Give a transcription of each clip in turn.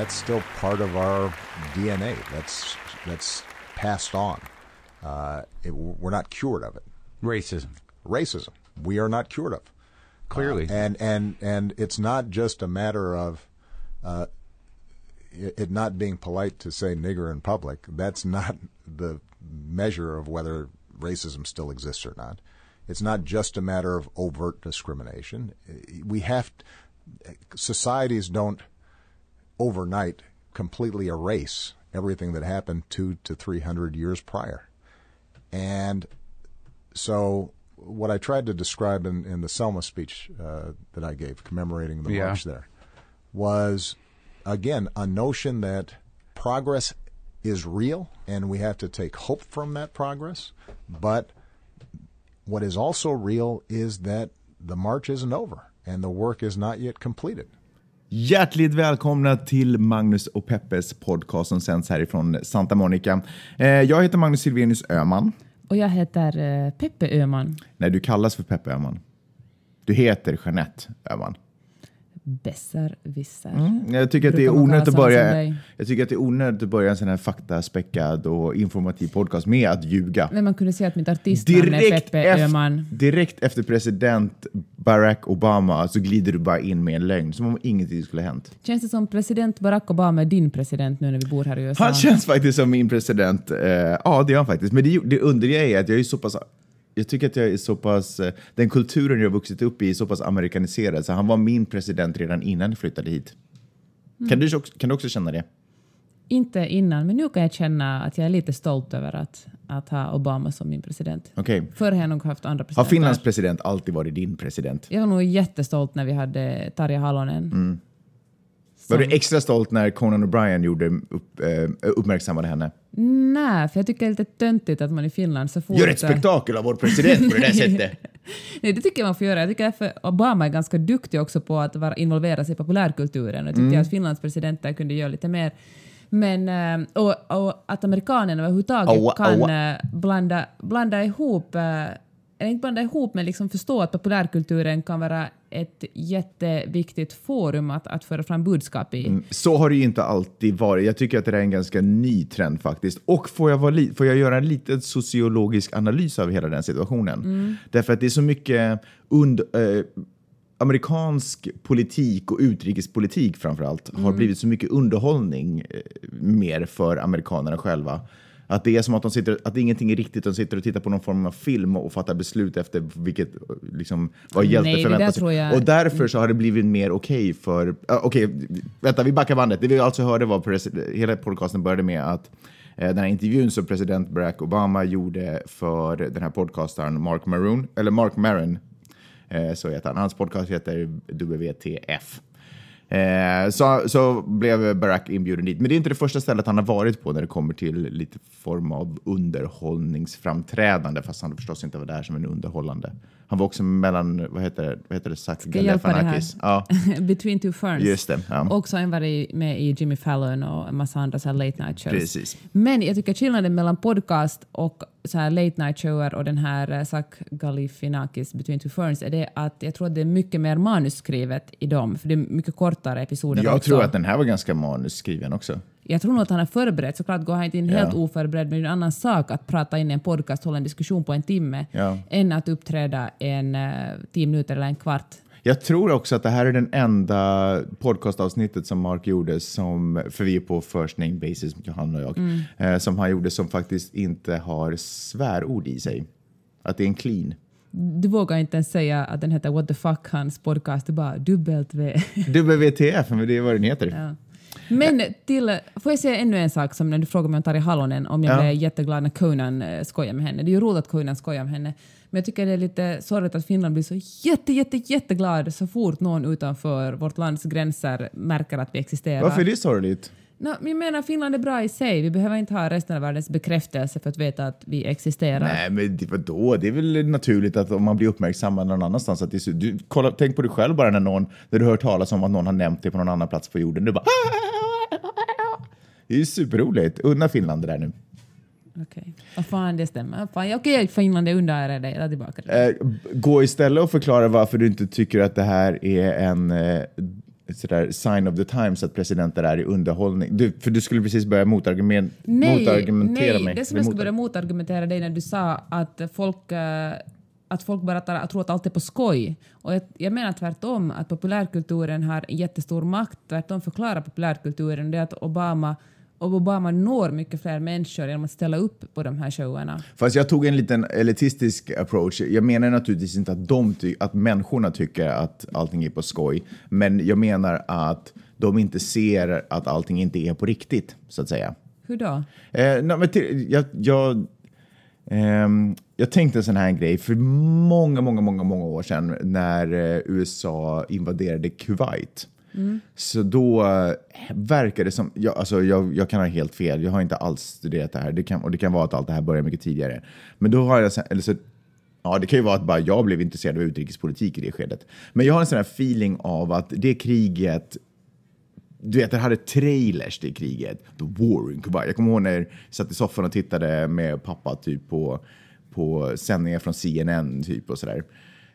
That's still part of our DNA. That's that's passed on. Uh, it, we're not cured of it. Racism. Racism. We are not cured of. Clearly. Uh, and and and it's not just a matter of uh, it, it not being polite to say nigger in public. That's not the measure of whether racism still exists or not. It's not just a matter of overt discrimination. We have societies don't overnight completely erase everything that happened two to three hundred years prior. And so, what I tried to describe in, in the Selma speech uh, that I gave, commemorating the Yeah. march there, was again a notion that progress is real and we have to take hope from that progress. But what is also real is that the march isn't over and the work is not yet completed. Hjärtligt välkomna till Magnus och Peppes podcast som sänds härifrån Santa Monica. Eh, jag heter Magnus Silvenius Öhman. Och jag heter eh, Peppe Öhman. Nej, du kallas för Peppe Öhman. Du heter Jeanette Öhman. Besserwisser. Jag tycker att det är onödigt att börja. Jag tycker att det är onödigt att börja en sån här faktaspäckad och informativ podcast med att ljuga. Men man kunde säga att mitt artistnamn är Direkt, Peppe ef- Öhman. direkt efter president Barack Obama så glider du bara in med en lögn som om ingenting skulle ha hänt. Känns det som president Barack Obama är din president nu när vi bor här i USA? Han känns faktiskt som min president. Eh, ja, det gör han faktiskt. Men det, det underliga är att jag är så pass... Jag tycker att jag är så pass... eh, Den kulturen jag har vuxit upp i är så pass amerikaniserad så han var min president redan innan jag flyttade hit. Kan, du, också- kan du också känna det? Inte innan, men nu kan jag känna att jag är lite stolt över att, att ha Obama som min president. Okej. Förr har jag nog haft andra Har presidenter. Finlands president alltid varit din president? Jag var nog jättestolt när vi hade Tarja Halonen. Mm. Var du extra stolt när Conan O'Brien gjorde upp, eh, uppmärksammade henne? Nej, för jag tycker det är lite töntigt att man i Finland så fort... Gör ett spektakel av vår president på det där sättet! Nej, det tycker jag man får göra. Jag tycker därför Obama är ganska duktig också på att vara, involvera sig i populärkulturen. Jag tycker Mm. att Finlands presidenter kunde göra lite mer. Men, eh, och, och att amerikanerna överhuvudtaget Aua, kan aua. eh, blanda, blanda ihop, eh, eller inte blanda ihop, men liksom förstå att populärkulturen kan vara ett jätteviktigt forum att, att föra fram budskap i. Så har det ju inte alltid varit. Jag tycker att det är en ganska ny trend faktiskt. Och får jag, vara får jag göra en liten sociologisk analys av hela den situationen? Därför att det är så mycket und- eh, amerikansk politik och utrikespolitik framför allt har blivit så mycket underhållning eh, mer för amerikanerna själva. Att det är som att, de sitter, att ingenting är riktigt, de sitter och tittar på någon form av film och fattar beslut efter vilket, liksom, vad Nej, hjälte där förväntar sig. jag- Och därför så har det blivit mer okej för... Uh, okej, vänta, vi backar bandet. Det vi alltså hörde var, hela podcasten började med att eh, den här intervjun som president Barack Obama gjorde för den här podcastaren Mark Maroon, eller Mark Maron, eh, så heter han. Hans podcast heter WTF. Eh, så, så blev Barack inbjuden dit. Men det är inte det första stället han har varit på när det kommer till lite form av underhållningsframträdande, fast han förstås inte var där som en underhållande. Han var också mellan, vad heter det, vad heter det Zac jag hjälpa dig här? Galifianakis. Ja, Between two ferns. just det. Ja. Också han varit med i Jimmy Fallon och en massa andra så här late night shows. Precis. Men jag tycker skillnaden mellan podcast och så här late night shower och den här eh, Zac Galifianakis Between Two Ferns är det att jag tror att det är mycket mer manusskrivet i dem, för det är mycket kortare episoder Jag också. tror att den här var ganska manusskriven också. Jag tror nog att han är förberedd. Såklart går han inte in helt Ja. oförberedd, men det är en annan sak att prata in i en podcast, hålla en diskussion på en timme, Ja. än att uppträda en uh, tio minuter eller en kvart. Jag tror också att det här är den enda podcastavsnittet som Mark gjorde, som, för vi är på first name basis, Johanna och jag, Mm. eh, som han gjorde som faktiskt inte har svärord i sig. Att det är en clean. Du vågar inte ens säga att den heter What the fuck, hans podcast, är bara V. WTF, men det är vad den heter. Ja. Men till, får jag säga ännu en sak som när du frågade mig om Tarja Halonen, om jag Ja. blev jätteglad när Conan eh, skojade med henne. Det är ju roligt att Conan skojar med henne. Men jag tycker det är lite sorgligt att Finland blir så jätte, jätte, jätteglad så fort någon utanför vårt lands gränser märker att vi existerar. Varför är det sorgligt? No, jag menar, Finland är bra i sig. Vi behöver inte ha resten av världens bekräftelse för att veta att vi existerar. Nej, men det, vadå? Det är väl naturligt att om man blir uppmärksammad någon annanstans att det du, kolla, tänk på dig själv bara när någon, när du hör talas om att någon har nämnt dig på någon annan plats på jorden. Du bara Det är ju superroligt. Unna Finland det där nu. Okej. Vad fan, det stämmer. Fan, Okej, Finland är under dig. Jag tar tillbaka det. Eh, gå istället och förklara varför du inte tycker att det här är en, eh, sådär sign of the times att presidenter är i underhållning. Du, för du skulle precis börja motargument, Nej, motargumentera nej mig. det som jag skulle börja motargumentera dig när du sa att folk, eh, att folk bara tar, tror att allt är på skoj. Och jag, jag menar tvärtom, att populärkulturen har jättestor makt. Tvärtom förklarar populärkulturen det att Obama, och Obama når mycket fler människor genom att ställa upp på de här showerna. Fast jag tog en liten elitistisk approach. Jag menar naturligtvis inte att, de att människorna tycker att allting är på skoj, men jag menar att de inte ser att allting inte är på riktigt, så att säga. Hur då? Eh, nej, men till, jag, jag, ehm, jag tänkte en sån här grej för många, många, många, många år sedan när eh, USA invaderade Kuwait. Så då eh, verkar det som, jag, alltså jag, jag kan ha helt fel, jag har inte alls studerat det här det kan, och det kan vara att allt det här börjar mycket tidigare. Men då har jag, eller så, ja det kan ju vara att bara jag blev intresserad av utrikespolitik i det skedet. Men jag har en sån här feeling av att det kriget du vet, det hade trailers till kriget. The War in Kuwait. Jag kommer ihåg när jag satt i soffan och tittade med pappa typ på, på sändningar från CNN typ och sådär.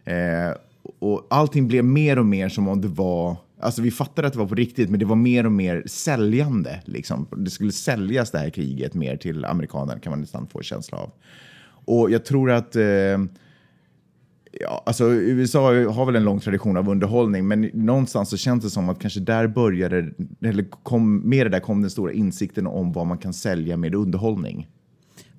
Eh, och allting blev mer och mer som om det var, alltså vi fattade att det var på riktigt, men det var mer och mer säljande. Liksom. Det skulle säljas det här kriget mer till amerikanerna kan man nästan få känsla av. Och jag tror att eh, Ja, alltså USA har väl en lång tradition av underhållning, men någonstans så känns det som att kanske där började, eller kom, med det där kom den stora insikten om vad man kan sälja med underhållning.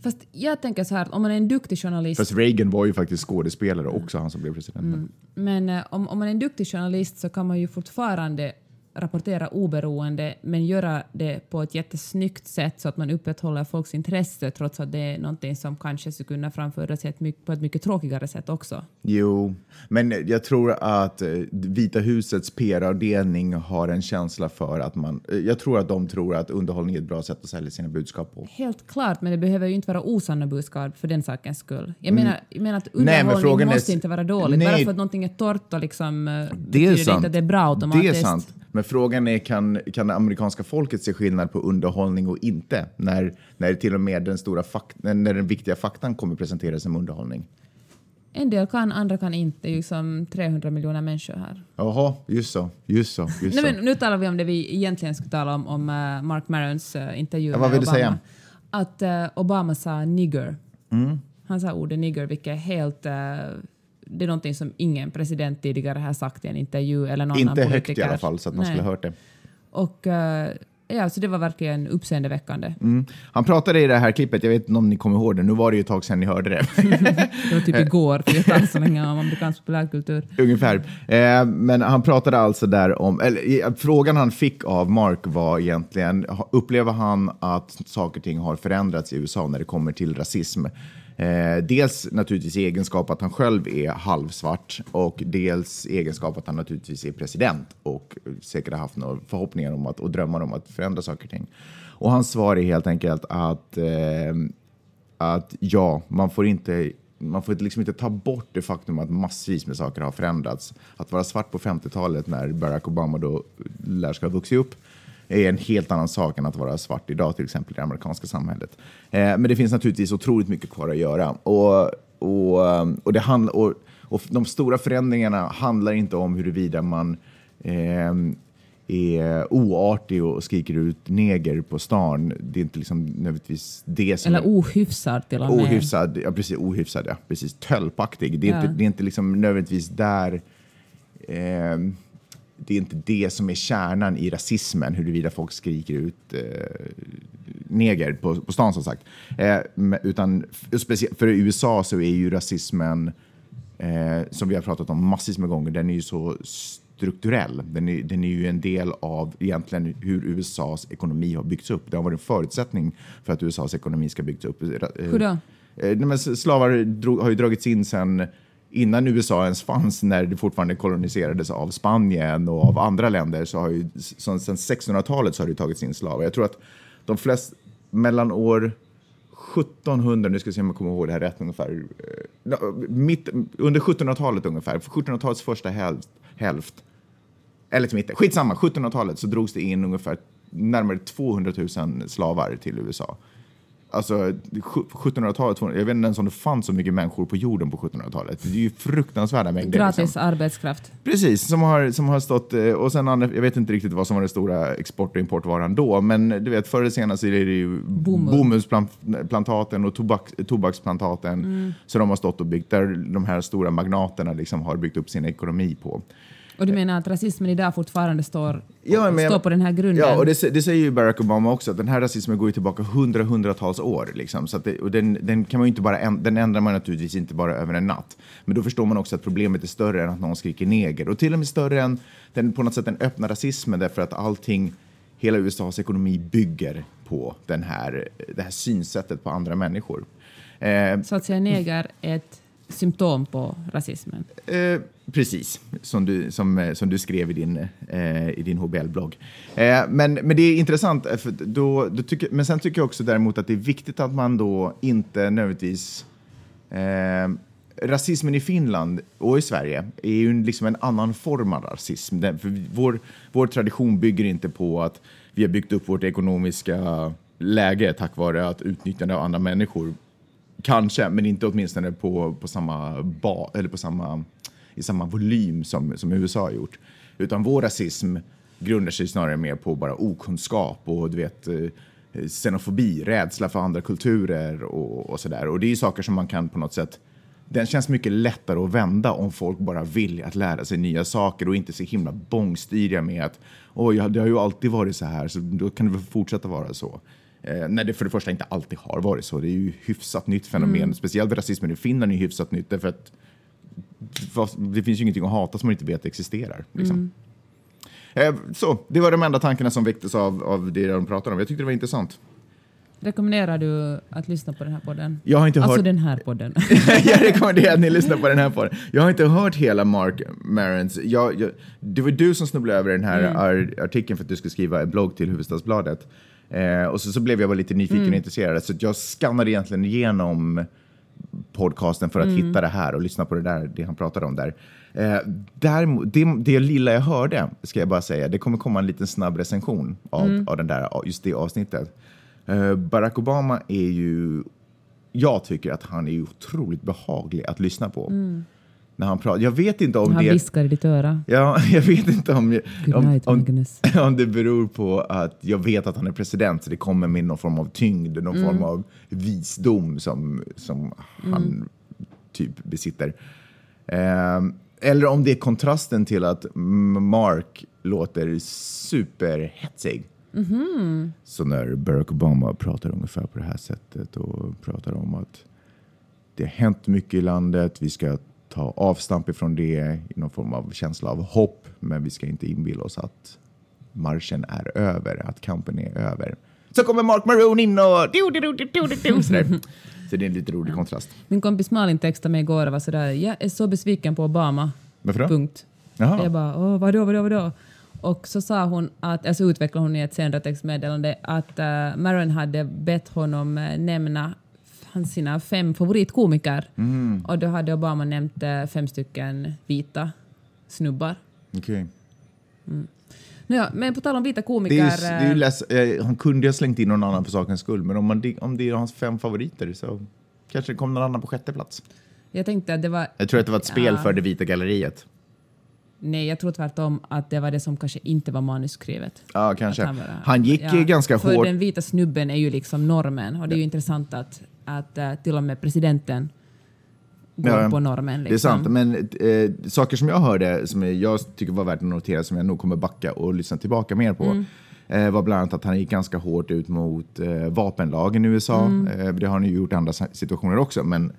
Fast jag tänker så här, att om man är en duktig journalist Fast Reagan var ju faktiskt skådespelare också, han som blev president. Men eh, om, om man är en duktig journalist så kan man ju fortfarande rapportera oberoende men göra det på ett jättesnyggt sätt så att man upprätthåller folks intresse trots att det är någonting som kanske skulle kunna framföras på ett mycket tråkigare sätt också. Jo, men jag tror att eh, Vita husets PR-avdelning har en känsla för att man... eh, Jag tror att de tror att underhållning är ett bra sätt att sälja sina budskap på. Helt klart, men det behöver ju inte vara osanna budskap för den sakens skull. Jag menar, jag menar att Mm. Nej, underhållning frågan är- måste inte vara dåligt. Nej. Bara för att någonting är torrt och liksom, eh, Det är betyder sant. inte att det är bra automatiskt. Det är sant. Men frågan är, kan, kan det amerikanska folket se skillnad på underhållning och inte? När, när till och med den, stora fak- när den viktiga faktan kommer presenteras som underhållning. En del kan, andra kan inte. Det är ju som 300 miljoner människor här. Jaha, just så. Just så. Just Nej, så. men nu talar vi om det vi egentligen skulle tala om, om eh, Mark Marons uh, intervju Ja, vad med vill du Obama. säga? Att eh, Obama sa nigger. Mm. Han sa ordet nigger, vilket är helt... eh, det är någonting som ingen president tidigare har sagt i en intervju eller någon inte annan högt politiker. i alla fall, så att man Nej. skulle ha hört det. Och eh, ja, så det var verkligen uppseendeväckande. Mm. Han pratade i det här klippet, jag vet inte om ni kommer ihåg det, nu var det ju ett tag sedan ni hörde det. Det var typ igår, för jag talar så länge om amerikansk populärkultur. Ungefär. Eh, men han pratade alltså där om, eller eh, frågan han fick av Mark var egentligen, upplever han att saker och ting har förändrats i USA när det kommer till rasism? Eh, dels naturligtvis i egenskap att han själv är halvsvart och dels i egenskap att han naturligtvis är president och säkert har haft några förhoppningar om att, och drömmar om att förändra saker och ting. Och hans svar är helt enkelt att eh, att ja, man får inte man får liksom inte ta bort det faktum att massvis med saker har förändrats. Att vara svart på 50-talet när Barack Obama då lär ska ha vuxit upp är en helt annan sak än att vara svart idag, till exempel i det amerikanska samhället. Eh, men det finns naturligtvis otroligt mycket kvar att göra. Och, och, och, det handl- och, och de stora förändringarna handlar inte om huruvida man ehm, är oartig och skriker ut neger på stan. Det är inte liksom nödvändigtvis det som Eller ohyfsad till och med. ohyfsad. Ja, precis. Ohyfsad, ja. Precis. Tölpaktig. Det är, Ja. inte, det är inte liksom nödvändigtvis där... ehm, det är inte det som är kärnan i rasismen, huruvida folk skriker ut eh, neger på, på stan som sagt. Eh, utan för USA så är ju rasismen, eh, som vi har pratat om massvis med gånger, den är ju så strukturell. Den är, den är ju en del av egentligen hur USAs ekonomi har byggts upp. Det har varit en förutsättning för att USAs ekonomi ska byggts upp. Eh, Hur då? Eh, s- slavar drog, har ju dragits in sen innan USA ens fanns, när det fortfarande koloniserades av Spanien och av andra länder, så har ju så, 1600-talet så har det tagits in slavar. Jag tror att de flesta, mellan år 1700, nu ska jag se om jag kommer ihåg det här rätt ungefär, eh, mitt, under 1700-talet ungefär, 1700-talets första hälft, hälft eller till mitten, skitsamma, 1700-talet så drogs det in ungefär närmare 200 000 slavar till USA. Alltså 1700-talet, jag vet inte ens om det fanns så mycket människor på jorden på 1700-talet. Det är ju fruktansvärda mängder. Gratis liksom. arbetskraft. Precis, som har, som har stått, eh, och sen andra, jag vet inte riktigt vad som var den stora export och importvaran då, men du vet förr eller senare så är det ju Bomull. bomullsplantaten och tobak, tobaksplantaten. Så de har stått och byggt, där de här stora magnaterna liksom har byggt upp sin ekonomi på. Och du menar att rasismen idag fortfarande står, Ja, men- står på den här grunden? Ja, och det, det säger ju Barack Obama också, att den här rasismen går ju tillbaka hundra, hundratals år. Liksom. Så det, och den, den, kan man ju inte bara, den ändrar man naturligtvis inte bara över en natt. Men då förstår man också att problemet är större än att någon skriker neger. Och till och med större än den, på något sätt den öppna rasismen, därför att allting, hela USAs ekonomi bygger på den här, det här synsättet på andra människor. Eh, Så att säga neger är ett symptom på rasismen. Eh, precis, som du, som, eh, som du skrev i din, eh, i din HBL-blogg. Eh, men, men det är intressant, eh, för då, då tycker, men sen tycker jag också däremot att det är viktigt att man då inte nödvändigtvis... Eh, rasismen i Finland och i Sverige är ju liksom en annan form av rasism. Den, för vår, vår tradition bygger inte på att vi har byggt upp vårt ekonomiska läge tack vare att utnyttjande av andra människor Kanske, men inte åtminstone på, på samma ba, eller på samma, i samma volym som, som USA har gjort. Utan vår rasism grundar sig snarare mer på bara okunskap och du vet eh, xenofobi, rädsla för andra kulturer och, och sådär. Och det är ju saker som man kan på något sätt den känns mycket lättare att vända om folk bara vill att lära sig nya saker och inte så himla bångstyriga med att oj, det har ju alltid varit så här, så då kan det väl fortsätta vara så. Eh, när det för det första inte alltid har varit så. Det är ju hyfsat nytt fenomen. Speciellt rasismen i Finland är hyfsat nytt därför att det finns ju ingenting att hata som man inte vet existerar. Liksom. Eh, så, det var de enda tankarna som väcktes av, av det de pratade om. Jag tyckte det var intressant. Rekommenderar du att lyssna på den här podden? Jag har inte alltså hört... den här podden. jag rekommenderar att ni lyssnar på den här podden. Jag har inte hört hela Mark Marons. Jag, jag, det var du som snubblade över den här ar- artikeln för att du skulle skriva en blogg till Hufvudstadsbladet. Eh, och så, så blev jag bara lite nyfiken och intresserad. Så jag skannade egentligen igenom podcasten för att hitta det här och lyssna på det där, det han pratade om där. Eh, däremot, det, det lilla jag hörde, ska jag bara säga, det kommer komma en liten snabb recension av, av den där, just det avsnittet. Eh, Barack Obama är ju jag tycker att han är otroligt behaglig att lyssna på. När han pratar. Jag vet inte om Han det... viskar i ditt öra. Ja, jag vet inte om, om, night, om, om det beror på att jag vet att han är president så det kommer med någon form av tyngd, någon form av visdom som, som han typ besitter. Ehm, eller om det är kontrasten till att Mark låter superhetsig. Så när Barack Obama pratar ungefär på det här sättet och pratar om att det har hänt mycket i landet, vi ska ta avstamp ifrån det i någon form av känsla av hopp, men vi ska inte inbilla oss att marschen är över, att kampen är över. Så kommer Mark Maroon in och... Du, du, du, du, du, du, sådär. Så det är en lite rolig kontrast. Min kompis Malin textade mig igår och var sådär, jag är så besviken på Obama. Varför då? Punkt. Jaha. Jag bara, Åh, vadå, vadå, vadå? Och så sa hon, att, alltså utvecklade hon i ett senare textmeddelande, att uh, Maron hade bett honom uh, nämna hans sina fem favoritkomiker. Mm. Och då hade Obama nämnt eh, fem stycken vita snubbar. Okej. Nåja, men på tal om vita Det komiker. är ju, det är ju eh, less, eh, han kunde ju ha slängt in någon annan för sakens skull, men om, man, om det är hans fem favoriter så kanske det kom någon annan på sjätte plats. jag tänkte att det var... Jag tror att det var ett spel Ja. för det vita galleriet. Nej, jag tror tvärtom att det var det som kanske inte var manusskrivet. Ja, kanske. Att Han, bara- gick ja, ganska för hårt. den vita snubben är ju liksom normen och det är ju intressant att, att eh, till och med presidenten går Ja, på normen. Liksom. Det är sant, men eh, saker som jag hörde som jag tycker var värt att notera som jag nog kommer backa och lyssna tillbaka mer på Mm. eh, var bland annat att han gick ganska hårt ut mot eh, vapenlagen i USA. Mm. Eh, det har han ju gjort i andra situationer också, men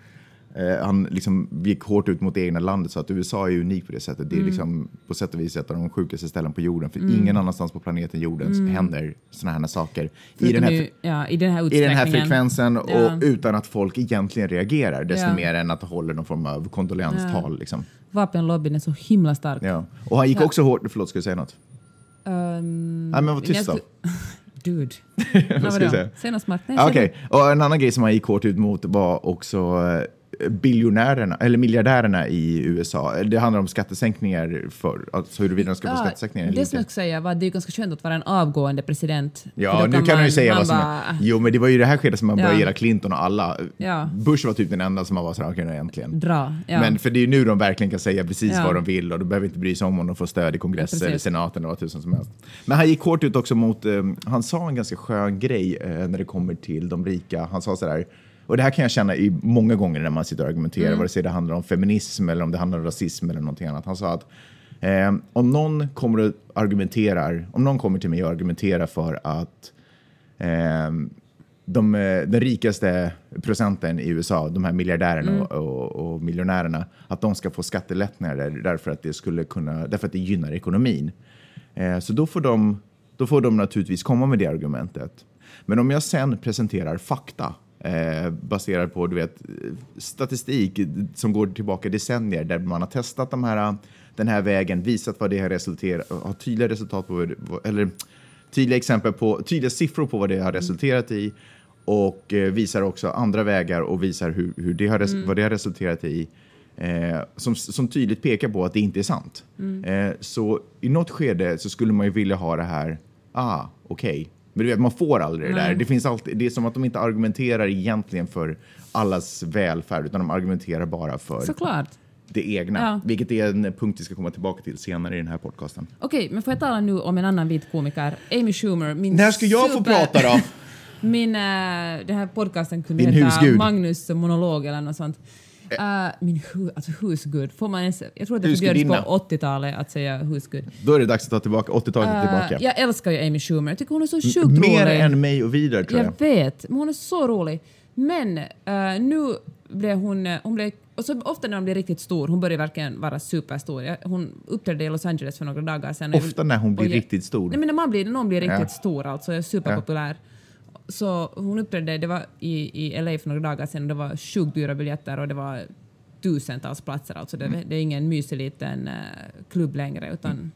eh, han liksom gick hårt ut mot det egna landet så att USA är unik på det sättet. Det Mm. är liksom på sätt och vis ett av de sjukaste ställen på jorden för ingen annanstans på planeten jorden händer sådana här saker. I den här, ju, ja, I den här i den här frekvensen och Ja. utan att folk egentligen reagerar desto Ja. mer än att hålla någon form av kondolenstal. Liksom. Vapenlobbyn är så himla stark. Ja. Och han gick också hårt... Förlåt, ska du säga något? Um, Nej, men var tyst då. Dude. Vad säga? Säg något smart. Nej, Okej, och en annan grej som han gick hårt ut mot var också biljonärerna, eller miljardärerna i USA. Det handlar om skattesänkningar för, alltså huruvida de ska få Ja, skattesänkningar eller det som jag skulle säga var att det är ganska skönt att vara en avgående president. Ja, då nu kan man ju säga vad som bara-. Jo, men det var ju det här skedet som man började Ja. gilla Clinton och alla. Ja. Bush var typ den enda som man var så här, okej, nu äntligen. Dra. Ja. Men för det är ju nu de verkligen kan säga precis Ja. vad de vill och de behöver inte bry sig om om de får stöd i kongress Ja, precis. eller senaten eller vad tusan som helst. Men han gick hårt ut också mot, eh, han sa en ganska skön grej eh, när det kommer till de rika. Han sa så där, och det här kan jag känna i många gånger när man sitter och argumenterar, Mm. vare sig det handlar om feminism eller om det handlar om rasism eller någonting annat. Han sa att eh, om någon kommer och argumenterar, om någon kommer till mig och argumenterar för att eh, de, eh, den rikaste procenten i USA, de här miljardärerna Mm. och, och, och miljonärerna, att de ska få skattelättnader därför att det, skulle kunna, därför att det gynnar ekonomin. Eh, så då får, de, då får de naturligtvis komma med det argumentet. Men om jag sen presenterar fakta eh, baserat på du vet, statistik som går tillbaka decennier där man har testat de här, den här vägen, visat vad det har resulterat, har tydliga resultat på, eller tydliga exempel på, tydliga siffror på vad det har resulterat i och eh, visar också andra vägar och visar hur, hur det har, res- vad det har resulterat i. Eh, som, som tydligt pekar på att det inte är sant. Eh, så i något skede så skulle man ju vilja ha det här, ah, okej. Men du vet, man får aldrig det där. Det, finns alltid, det är som att de inte argumenterar egentligen för allas välfärd, utan de argumenterar bara för Såklart. det egna. Ja. Vilket är en punkt vi ska komma tillbaka till senare i den här podcasten. Okej, men får jag tala nu om en annan vit komiker, Amy Schumer. Min När ska jag få super- prata då? Min, äh, den här podcasten kunde Din heta husgud. Magnus monolog eller något sånt. Äh, min hu, alltså husgud, får man ens, jag tror att det förbjöds på 80-talet att säga husgud. Då är det dags att ta tillbaka 80-talet är Äh, tillbaka. jag älskar ju Amy Schumer, jag tycker hon är så sjukt Mer rolig. än mig och Vidar tror jag. Jag vet, men hon är så rolig. Men eh, nu blev hon... eh, hon blev, och så ofta när hon blir riktigt stor, hon börjar verkligen vara superstor. Hon uppträdde i Los Angeles för några dagar sedan. Ofta när hon blir och riktigt stor. Nej, men när, man blir, någon blir riktigt Ja. stor, alltså är superpopulär. Så hon uppträdde, det var i, i LA för några dagar sedan, och det var sjukt dyra biljetter och det var tusentals platser. Alltså det, Mm. det är ingen mysig liten eh, klubb längre. Utan,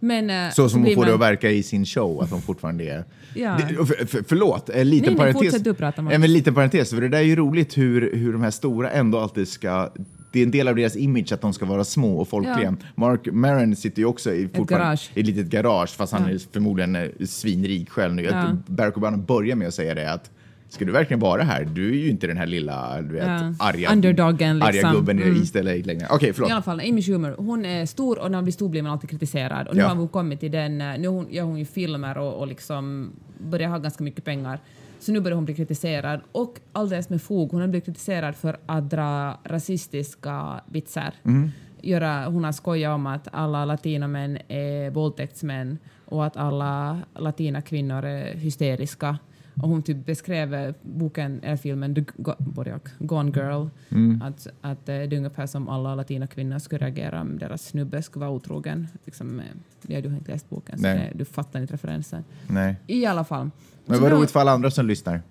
men, eh, Så som hon får det man- att verka i sin show, att hon fortfarande är... Ja. Det, för, för, förlåt, en liten Nej, nej, parentes. Ja, men liten parentes, för det där är ju roligt hur, hur de här stora ändå alltid ska... Det är en del av deras image att de ska vara små och folkliga. Ja. Mark Maron sitter ju också i, garage. i ett litet garage, fast han Ja. är förmodligen eh, svinrik själv nu. Ja. Barack Obama börjar med att säga det att Ska du verkligen vara här? Du är ju inte den här lilla, du vet, Ja. arga, Underdogen, arga liksom. gubben Mm. i LA längre. Okej, förlåt. I alla fall, Amy Schumer, hon är stor och när hon blir stor blir man alltid kritiserad. Och nu Ja. har hon kommit till den, eh, nu gör hon ju filmer och, och liksom börjar ha ganska mycket pengar. Så nu börjar hon bli kritiserad och alldeles med fog. Hon har blivit kritiserad för att dra rasistiska vitsar. Mm. Göra, hon har skojat om att alla latinamän är våldtäktsmän och att alla latina kvinnor är hysteriska. Och hon typ beskrev boken, eller filmen The Go- både och, Gone Girl, Mm. att, att eh, det är ungefär som alla latina kvinnor skulle reagera om deras snubbe skulle vara otrogen. Liksom, eh, ja, du har inte läst boken, så det, du fattar inte referensen. Nej. I alla fall. Men vad roligt för alla andra som lyssnar.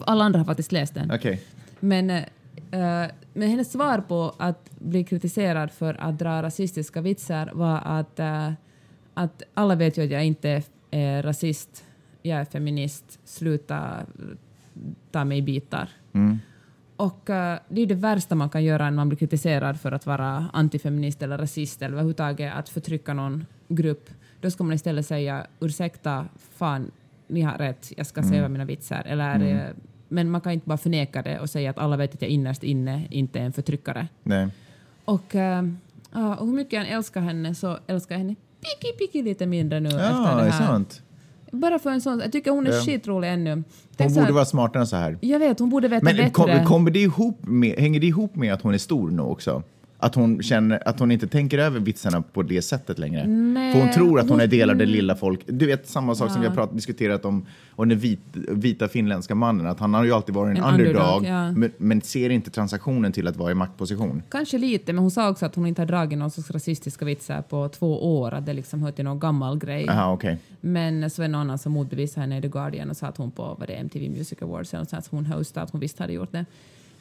Alla andra har faktiskt läst den. Okej. Men, eh, men hennes svar på att bli kritiserad för att dra rasistiska vitsar var att, eh, att alla vet ju att jag inte är rasist, jag är feminist, sluta ta mig i bitar. Mm. Och eh, det är det värsta man kan göra när man blir kritiserad för att vara antifeminist eller rasist eller överhuvudtaget att förtrycka någon grupp. Då ska man istället säga ursäkta, fan, ni har rätt, jag ska säga mina vitsar. Eller, eh, men man kan inte bara förneka det och säga att alla vet att jag innerst inne inte är en förtryckare. Nej. Och, ja, och hur mycket jag än älskar henne så älskar jag henne piki, piki lite mindre nu efter Ja, det det är här. sant. Bara för en sån, jag tycker hon är Ja. skitrolig ännu. Hon Tänk så borde här- vara smartare än så här. Jag vet, hon borde veta Men bättre. kom, kommer det ihop med, hänger det ihop med att hon är stor nu också? Att hon känner att hon inte tänker över vitsarna på det sättet längre? Nej, För hon tror att hon är del av det lilla folk. Du vet samma sak som vi har pratat, diskuterat om och den vit, vita finländska mannen, att han har ju alltid varit en, En underdog, underdog, ja. men, men ser inte transaktionen till att vara i maktposition. Kanske lite, men hon sa också att hon inte har dragit någon sorts rasistiska vitsar på två år, att det liksom hör till någon gammal grej. Jaha, okej. Men så är någon annan som motbevisade henne i The Guardian och sa att hon på vad det, MTV Music Awards eller något sånt hon hostade, att hon visst hade gjort det.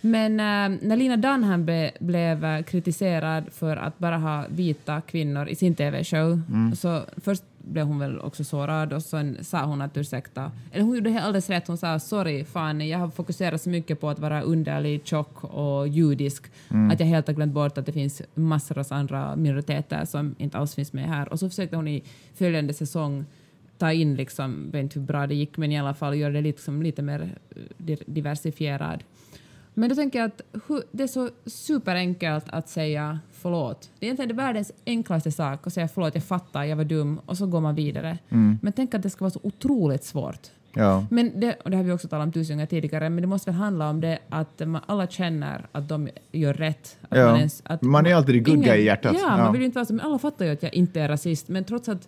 Men eh, när Lina Dunham be, blev eh, kritiserad för att bara ha vita kvinnor i sin TV-show, så först blev hon väl också sårad och sen sa hon att ursäkta. Eller hon gjorde alldeles rätt, hon sa sorry, fan jag har fokuserat så mycket på att vara underlig, tjock och judisk att jag helt har glömt bort att det finns massor av andra minoriteter som inte alls finns med här. Och så försökte hon i följande säsong ta in, liksom, jag vet inte hur bra det gick, men i alla fall göra det liksom lite mer eh, di- diversifierad. Men då tänker jag att det är så superenkelt att säga förlåt. Det är egentligen det världens enklaste sak att säga förlåt, jag fattar, jag var dum och så går man vidare. Men tänk att det ska vara så otroligt svårt. Ja. Men det, och det har vi också talat om tusen gånger tidigare, men det måste väl handla om det att man alla känner att de gör rätt. Att Ja. ens- att Man är alltid det goodguy i hjärtat. Ja, Ja. man vill ju inte vara så, men alla fattar ju att jag inte är rasist, men trots att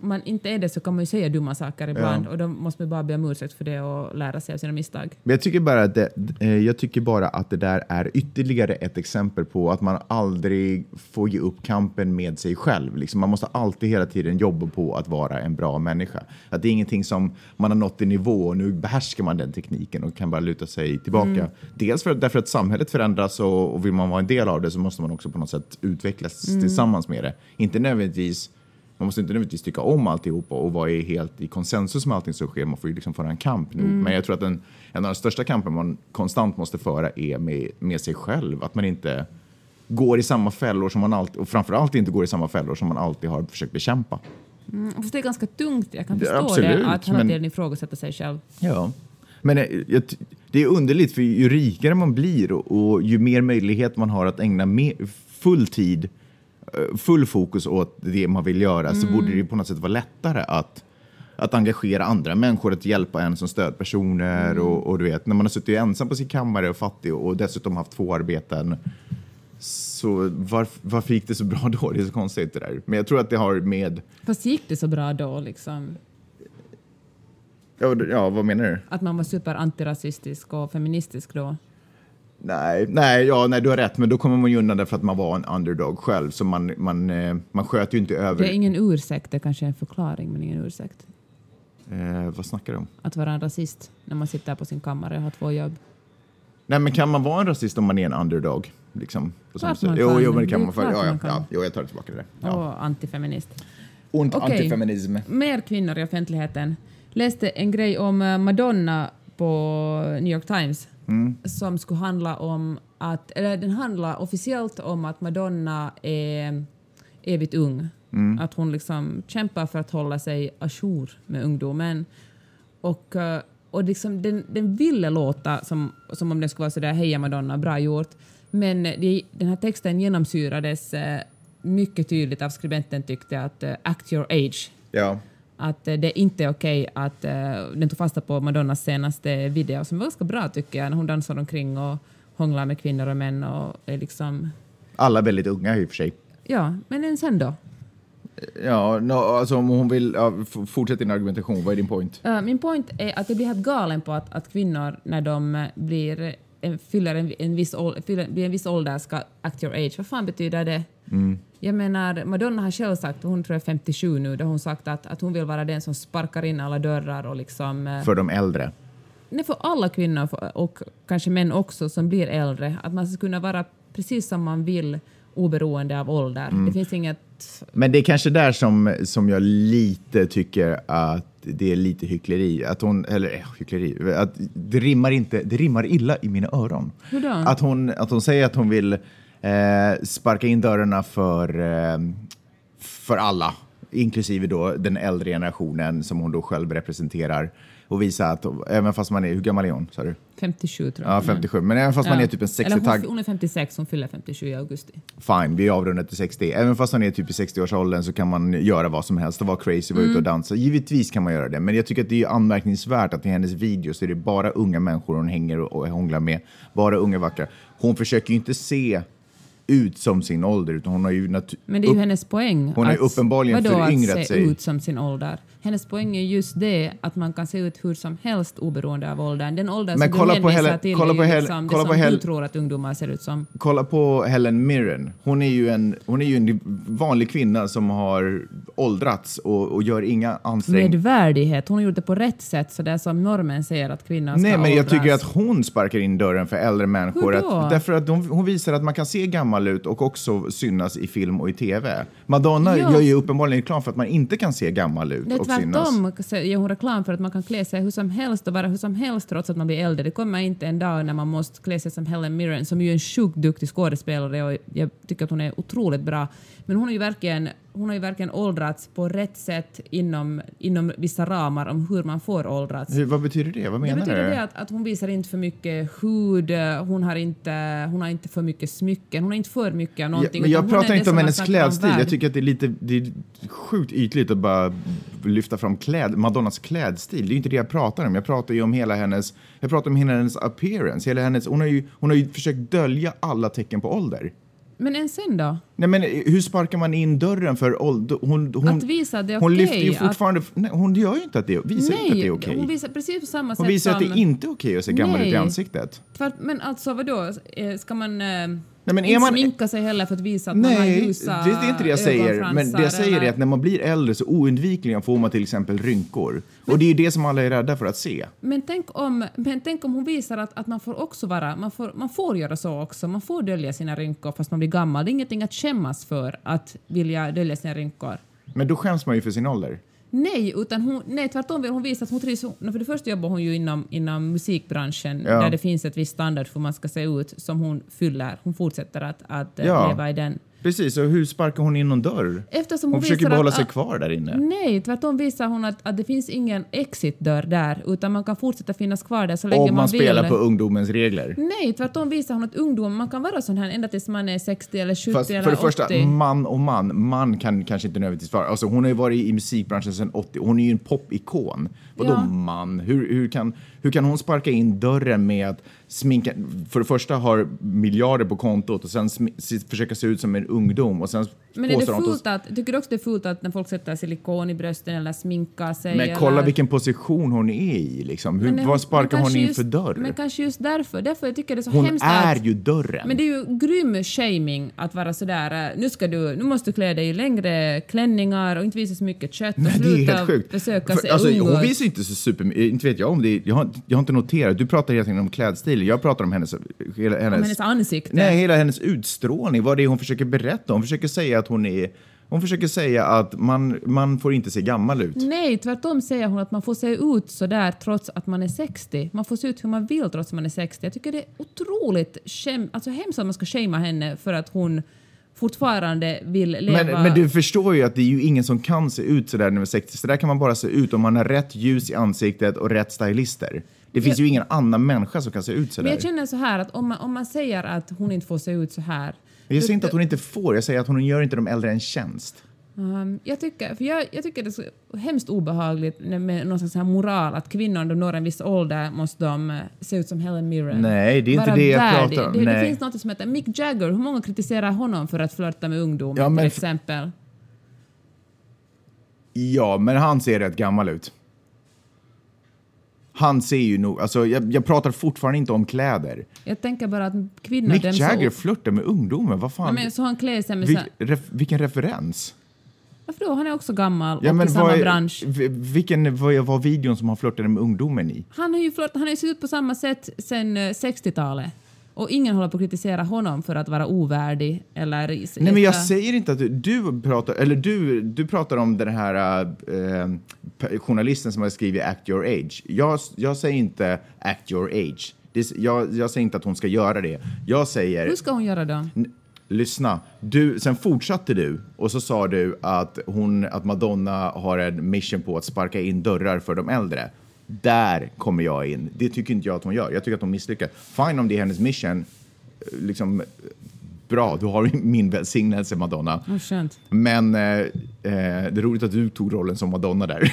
man inte är det så kan man ju säga dumma saker ibland och då måste man bara be om ursäkt för det och lära sig av sina misstag. Men jag tycker, bara att det, eh, jag tycker bara att det där är ytterligare ett exempel på att man aldrig får ge upp kampen med sig själv. Liksom man måste alltid hela tiden jobba på att vara en bra människa. Att det är ingenting som man har nått en nivå och nu behärskar man den tekniken och kan bara luta sig tillbaka. Dels för, därför att samhället förändras och, och vill man vara en del av det så måste man också på något sätt utvecklas tillsammans med det. Inte nödvändigtvis man måste inte nödvändigtvis tycka om alltihopa och vara helt i konsensus med allting som sker. Man får ju liksom föra en kamp nog. Men jag tror att en, en av de största kampen man konstant måste föra är med, med sig själv. Att man inte går i samma fällor som man alltid, och framförallt inte går i samma fällor som man alltid har försökt bekämpa. Mm, fast det är ganska tungt, jag kan Det- förstå absolut, det, att hela tiden ifrågasätta sig själv. Ja. Men eh, jag, det är underligt, för ju rikare man blir och, och ju mer möjlighet man har att ägna me, full tid, full fokus åt det man vill göra, så borde det på något sätt vara lättare att, att engagera andra människor, att hjälpa en som stödpersoner. Och, och du vet, när man har suttit ensam på sin kammare och fattig och dessutom haft två arbeten, så varf, varför gick det så bra då? Det är så konstigt det där. Men jag tror att det har med... Fast gick det så bra då, liksom? Ja, ja vad menar du? Att man var superantirasistisk och feministisk då? Nej, nej, ja, nej, du har rätt, men då kommer man ju undan därför att man var en underdog själv, så man, man, eh, man sköt ju inte över... Det är ingen ursäkt, det kanske är en förklaring, men ingen ursäkt. eh, vad snackar du om? Att vara en rasist när man sitter på sin kammare och har två jobb. Nej, men kan man vara en rasist om man är en underdog? Liksom, på Klart man sätt? Jo, kan. jo, men det Det kan är man. För, ja, ja, kan. ja, jo, jag tar tillbaka det. Ja. Och antifeminist. Und Okej. antifeminism. Mer kvinnor i offentligheten. Läste en grej om eh, Madonna på New York Times Mm. som skulle handla om att, eller den handlar officiellt om att Madonna är evigt ung. Mm. Att hon liksom kämpar för att hålla sig ajour med ungdomen. Och, eh, och liksom den, den ville låta som, som om den skulle vara sådär heja Madonna, bra gjort. Men det, den här texten genomsyrades eh, mycket tydligt av skribenten tyckte att eh, act your age. Ja. Att eh, det inte är okej att eh, den tog fasta på Madonnas senaste video som var ganska bra tycker jag när hon dansar omkring och hånglar med kvinnor och män och är liksom Alla väldigt unga i och för sig. ja, men än sen då? Ja, no, alltså om hon vill... Ja, fortsätt din argumentation. Vad är din point? Uh, min point är att jag blir helt galen på att, att kvinnor när de eh, blir, eh, fyller en, en, viss, ål- fyller, blir en viss ålder ska act your age. Vad fan betyder det? Jag menar, Madonna har själv sagt, hon tror jag är 57 nu, då hon sagt att, att hon vill vara den som sparkar in alla dörrar och liksom... eh, För de äldre. Nej, för alla kvinnor och kanske män också som blir äldre, att man ska kunna vara precis som man vill oberoende av ålder. Det finns inget... Men det är kanske där som, som jag lite tycker att det är lite hyckleri. Att hon, eller eh, hyckleri, att det rimmar, inte, det rimmar illa i mina öron. Hur då? Att hon, att hon säger att hon vill eh, sparka in dörrarna för, eh, för alla, inklusive då den äldre generationen som hon då själv representerar. Och visa att, även fast man är, hur gammal är hon? Sa du? 57 tror jag. Ja, 57. Men även fast man Ja. är typ en Eller 60-tagg. hon, hon är 56, hon fyller 57 i augusti. Fine, vi avrundar till 60. Även fast han är typ i 60-årsåldern så kan man göra vad som helst och vara crazy, vara ute och dansa. Givetvis kan man göra det, men jag tycker att det är anmärkningsvärt att i hennes videos är det bara unga människor hon hänger och och hånglar med. Bara unga vackra. Hon försöker ju inte se ut som sin ålder, utan hon har ju Men det är ju hennes poäng. Hon har ju uppenbarligen vadå föryngrat att se sig. ut som sin ålder? Hennes poäng är just det att man kan se ut hur som helst oberoende av åldern. Den ålder Men som kolla du på Helen- till kolla är på Hel- liksom kolla det på som Hel- du tror att ungdomar ser ut som. Kolla på Helen Mirren. Hon är ju en, hon är ju en vanlig kvinna som har åldrats och, och gör inga Med ansträngningar. värdighet. Hon har gjort det på rätt sätt, så det är som normen säger att kvinnor ska Nej, men jag åldras. tycker att hon sparkar in dörren för äldre människor. Hur då? Att, därför att hon, hon visar att man kan se gammal ut och också synas i film och i tv. Madonna Ja. gör ju uppenbarligen reklam för att man inte kan se gammal ut Det. Tvärtom gör hon reklam för att man kan klä sig hur som helst och vara hur som helst trots att man blir äldre. Det kommer inte en dag när man måste klä sig som Helen Mirren som ju är en sjukt duktig skådespelare och jag tycker att hon är otroligt bra. Men hon har ju verkligen, hon har ju verkligen åldrats på rätt sätt inom, inom vissa ramar om hur man får åldras. Hur, vad betyder det? Vad Det menar betyder du? det att, att hon visar inte för mycket hud, hon har inte, hon har inte för mycket smycken, hon har inte för mycket av Ja, någonting. men utan jag pratar det inte om hennes klädstil. Jag tycker att det är lite det är sjukt ytligt att bara lyfta fram kläd, Madonnas klädstil. Det är ju inte det jag pratar om. Jag pratar ju om hela hennes, jag pratar om hela hennes appearance. Hela hennes, hon, har ju, hon har ju försökt dölja alla tecken på ålder. Men än sen då? Nej, men hur sparkar man in dörren för ålder? Hon, hon, Att visa att det är hon okej, lyfter ju att- fortfarande... Nej, hon gör ju inte att det, visar inte att det är okej. hon visar precis på samma Hon sätt visar som... att det inte är okej att se gammal ut i Nej. ansiktet. Tvärt, men alltså vadå, Eh, ska man, eh, men inte man- sminka sig heller för att visa att man har Nej, ljusa det, det är inte det jag säger. Men det jag säger är att när man blir äldre så oundvikligen får man till exempel rynkor. Och det är ju det som alla är rädda för att se. Men tänk om, men tänk om hon visar att, att man får också vara, man får, man får göra så också, man får dölja sina rynkor fast man blir gammal. Det är ingenting att skämmas för att vilja dölja sina rynkor. Men då skäms man ju för sin ålder. Nej, utan hon, nej, tvärtom vill hon visa att hon trivs. För det första jobbar hon ju inom, inom musikbranschen Ja. där det finns ett visst standard för hur man ska se ut som hon fyller. Hon fortsätter att, att Ja. leva i den. Precis, och hur sparkar hon in någon dörr? Eftersom hon, Hon försöker behålla att, sig kvar där inne. Nej, tvärtom visar hon att, att det finns ingen exitdörr där utan man kan fortsätta finnas kvar där så länge Om man man spelar vill. på ungdomens regler. Nej, tvärtom visar hon att ungdom, man kan vara sån här ända tills man är 60 eller 70 Fast eller för det 80. första, man och man. Man kan kanske inte nödvändigtvis vara... Alltså hon har ju varit i musikbranschen sedan 80. Hon är ju en popikon. Vadå Ja. man? Hur, hur, kan, hur kan hon sparka in dörren med att sminka... För det första har miljarder på kontot och sen försöka se ut som en ungdom och sen Men är det hon hon- fult att, tycker du också det är fult att när folk sätter silikon i brösten eller sminkar sig? Men kolla eller... vilken position hon är i. Liksom. Hur, Men vad sparkar hon in just, för dörr? Men kanske just därför. Därför jag tycker det är så hon hemskt är att... ju dörren. Men det är ju grym shaming att vara sådär, eh, nu, ska du, nu måste du klä dig i längre klänningar och inte visa så mycket kött och Nej, det är sluta försöka För, se alltså, ung hon ut. Inte så super... Inte vet jag om det. Jag har, jag har inte noterat. Du pratar hela tiden om klädstil. Jag pratar om hennes... Hela, hennes, Om hennes ansikte. Nej, hela hennes utstrålning. Vad det är hon försöker berätta. Hon försöker säga att hon är... Hon försöker säga att man, man får inte se gammal ut. Nej, tvärtom säger hon att man får se ut så där trots att man är 60. Man får se ut hur man vill trots att man är 60. Jag tycker det är otroligt skäm, alltså hemskt att man ska shamea henne för att hon fortfarande vill leva... Men, men du förstår ju att det är ju ingen som kan se ut så där när man är 60. Så där kan man bara se ut om man har rätt ljus i ansiktet och rätt stylister. Det finns Jag- ju ingen annan människa som kan se ut så Men jag känner så här att om man, om man säger att hon inte får se ut så här. Jag säger inte att hon inte får, jag säger att hon gör inte de äldre en tjänst. Um, jag, tycker, för jag, jag tycker det är så hemskt obehagligt med någon slags här moral att kvinnor när de når en viss ålder måste de eh, se ut som Helen Mirren. Nej, det är inte Vara det jag värdig. pratar om. Det, det finns något som heter Mick Jagger. Hur många kritiserar honom för att flörta med ungdom Ja, till exempel? Ja, men han ser rätt gammal ut. Han ser ju nog, alltså jag, jag pratar fortfarande inte om kläder. Jag tänker bara att kvinnor... Mick Jagger så, flörtar med ungdomar, vad fan? Nej, men, så han klär sig med... Vil, ref, vilken referens? Varför då? Han är också gammal Ja, och i samma är- bransch. Vilken var videon som han flörtade med ungdomen i? Han har ju flört, han har ju sett ut på samma sätt sedan eh, 60-talet. Och ingen håller på att kritisera honom för att vara ovärdig eller... Nej, men jag säger inte att du, du pratar, eller du, du pratar om den här äh, p- journalisten som har skrivit Act your age. Jag, jag säger inte Act your age. Det, jag, jag säger inte att hon ska göra det. Jag säger... Hur ska hon göra då? Lyssna. Du, sen fortsatte du och så sa du att, hon, att Madonna har en mission på att sparka in dörrar för de äldre. Där kommer jag in. Det tycker inte jag att hon gör. Jag tycker att hon misslyckas. Fine om det är hennes mission. Eh, liksom, bra, du har min välsignelse Madonna. Oh. Men eh, eh, det är roligt att du tog rollen som Madonna där.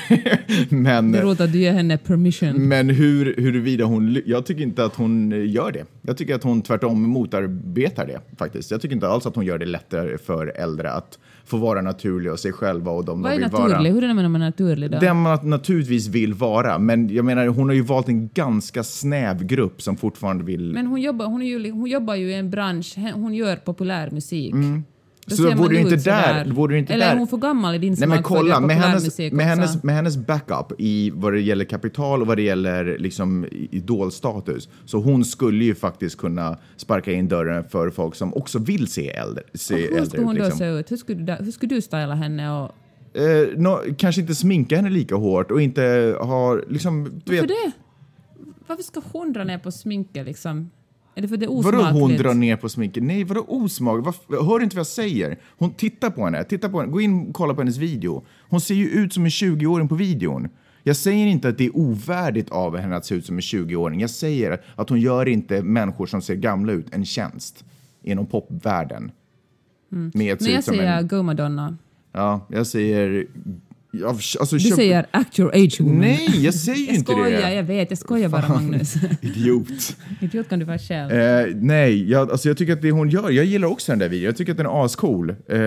Men, Det är roligt att du ger henne permission. men hur, huruvida hon... Jag tycker inte att hon gör det. Jag tycker att hon tvärtom motarbetar det faktiskt. Jag tycker inte alls att hon gör det lättare för äldre att få vara naturliga och sig själva och de Vad de vill naturlig? vara. Hur är det med man är naturlig då? Den man naturligtvis vill vara, men jag menar hon har ju valt en ganska snäv grupp som fortfarande vill... Men hon jobbar, hon, är ju, hon jobbar ju i en bransch, hon gör populär musik. Mm. Då Så man vore du inte där, vore du inte Eller där. är hon för gammal i din Nej smak men för att kolla, med hennes, med, hennes, med hennes backup i vad det gäller kapital och vad det gäller liksom idolstatus. Så hon skulle ju faktiskt kunna sparka in dörren för folk som också vill se äldre, se hur äldre skulle hon ut. då Liksom. se ut? Hur skulle, du, hur skulle du styla henne? Och, Eh, nå- kanske inte sminka henne lika hårt och inte ha liksom... Du varför vet, det? Varför ska hon dra ner på sminket liksom? Det för det är Vadå osmakligt? hon drar ner på sminket? Nej, vadå osmak? Vad, hör du inte vad jag säger? Hon tittar på henne, titta på henne, gå in och kolla på hennes video. Hon ser ju ut som en 20-åring på videon. Jag säger inte att det är ovärdigt av henne att se ut som en 20-åring. Jag säger att hon gör inte människor som ser gamla ut en tjänst inom popvärlden. Se Men jag säger en... Go Madonna. Ja, jag säger... ja, Alltså, Du köp- säger act your age woman. Nej, jag säger ju jag inte skojar, det. jag vet. Jag skojar bara Magnus. Idiot. Idiot kan du vara själv. Eh, nej, jag, alltså jag tycker att det hon gör, jag gillar också den där videon, jag tycker att den är ascool. Eh,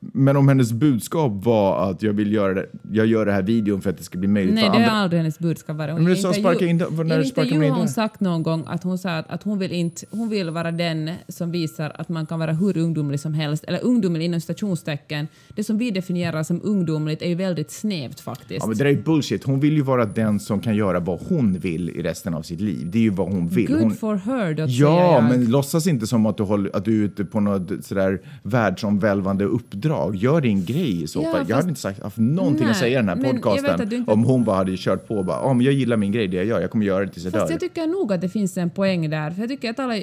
men om hennes budskap var att jag vill göra det, jag gör det här videon för att det ska bli möjligt Nej, för det andra. är aldrig hennes budskap varit. Hon Men du sa sparka in när I sparkar in har hon sagt någon gång att hon sa att, att hon, vill inte, hon vill vara den som visar att man kan vara hur ungdomlig som helst. Eller ungdomlig inom stationstecken. Det som vi definierar som ungdomligt är ju väldigt snävt faktiskt. Ja, men det där är bullshit. Hon vill ju vara den som kan göra vad hon vill i resten av sitt liv. Det är ju vad hon vill. Good hon... for her, då Ja, jag. men låtsas inte som att du, håller, att du är ute på något sådär världsomvälvande uppdrag. Gör din grej i så Ja, fall. Jag fast- hade inte sagt, haft någonting att Nej, säga i den här jag podcasten att inte- om hon bara hade kört på bara, ja men jag gillar min grej, det jag gör, jag kommer göra det tills jag Fast dör. jag tycker nog att det finns en poäng där. För jag tycker att alla,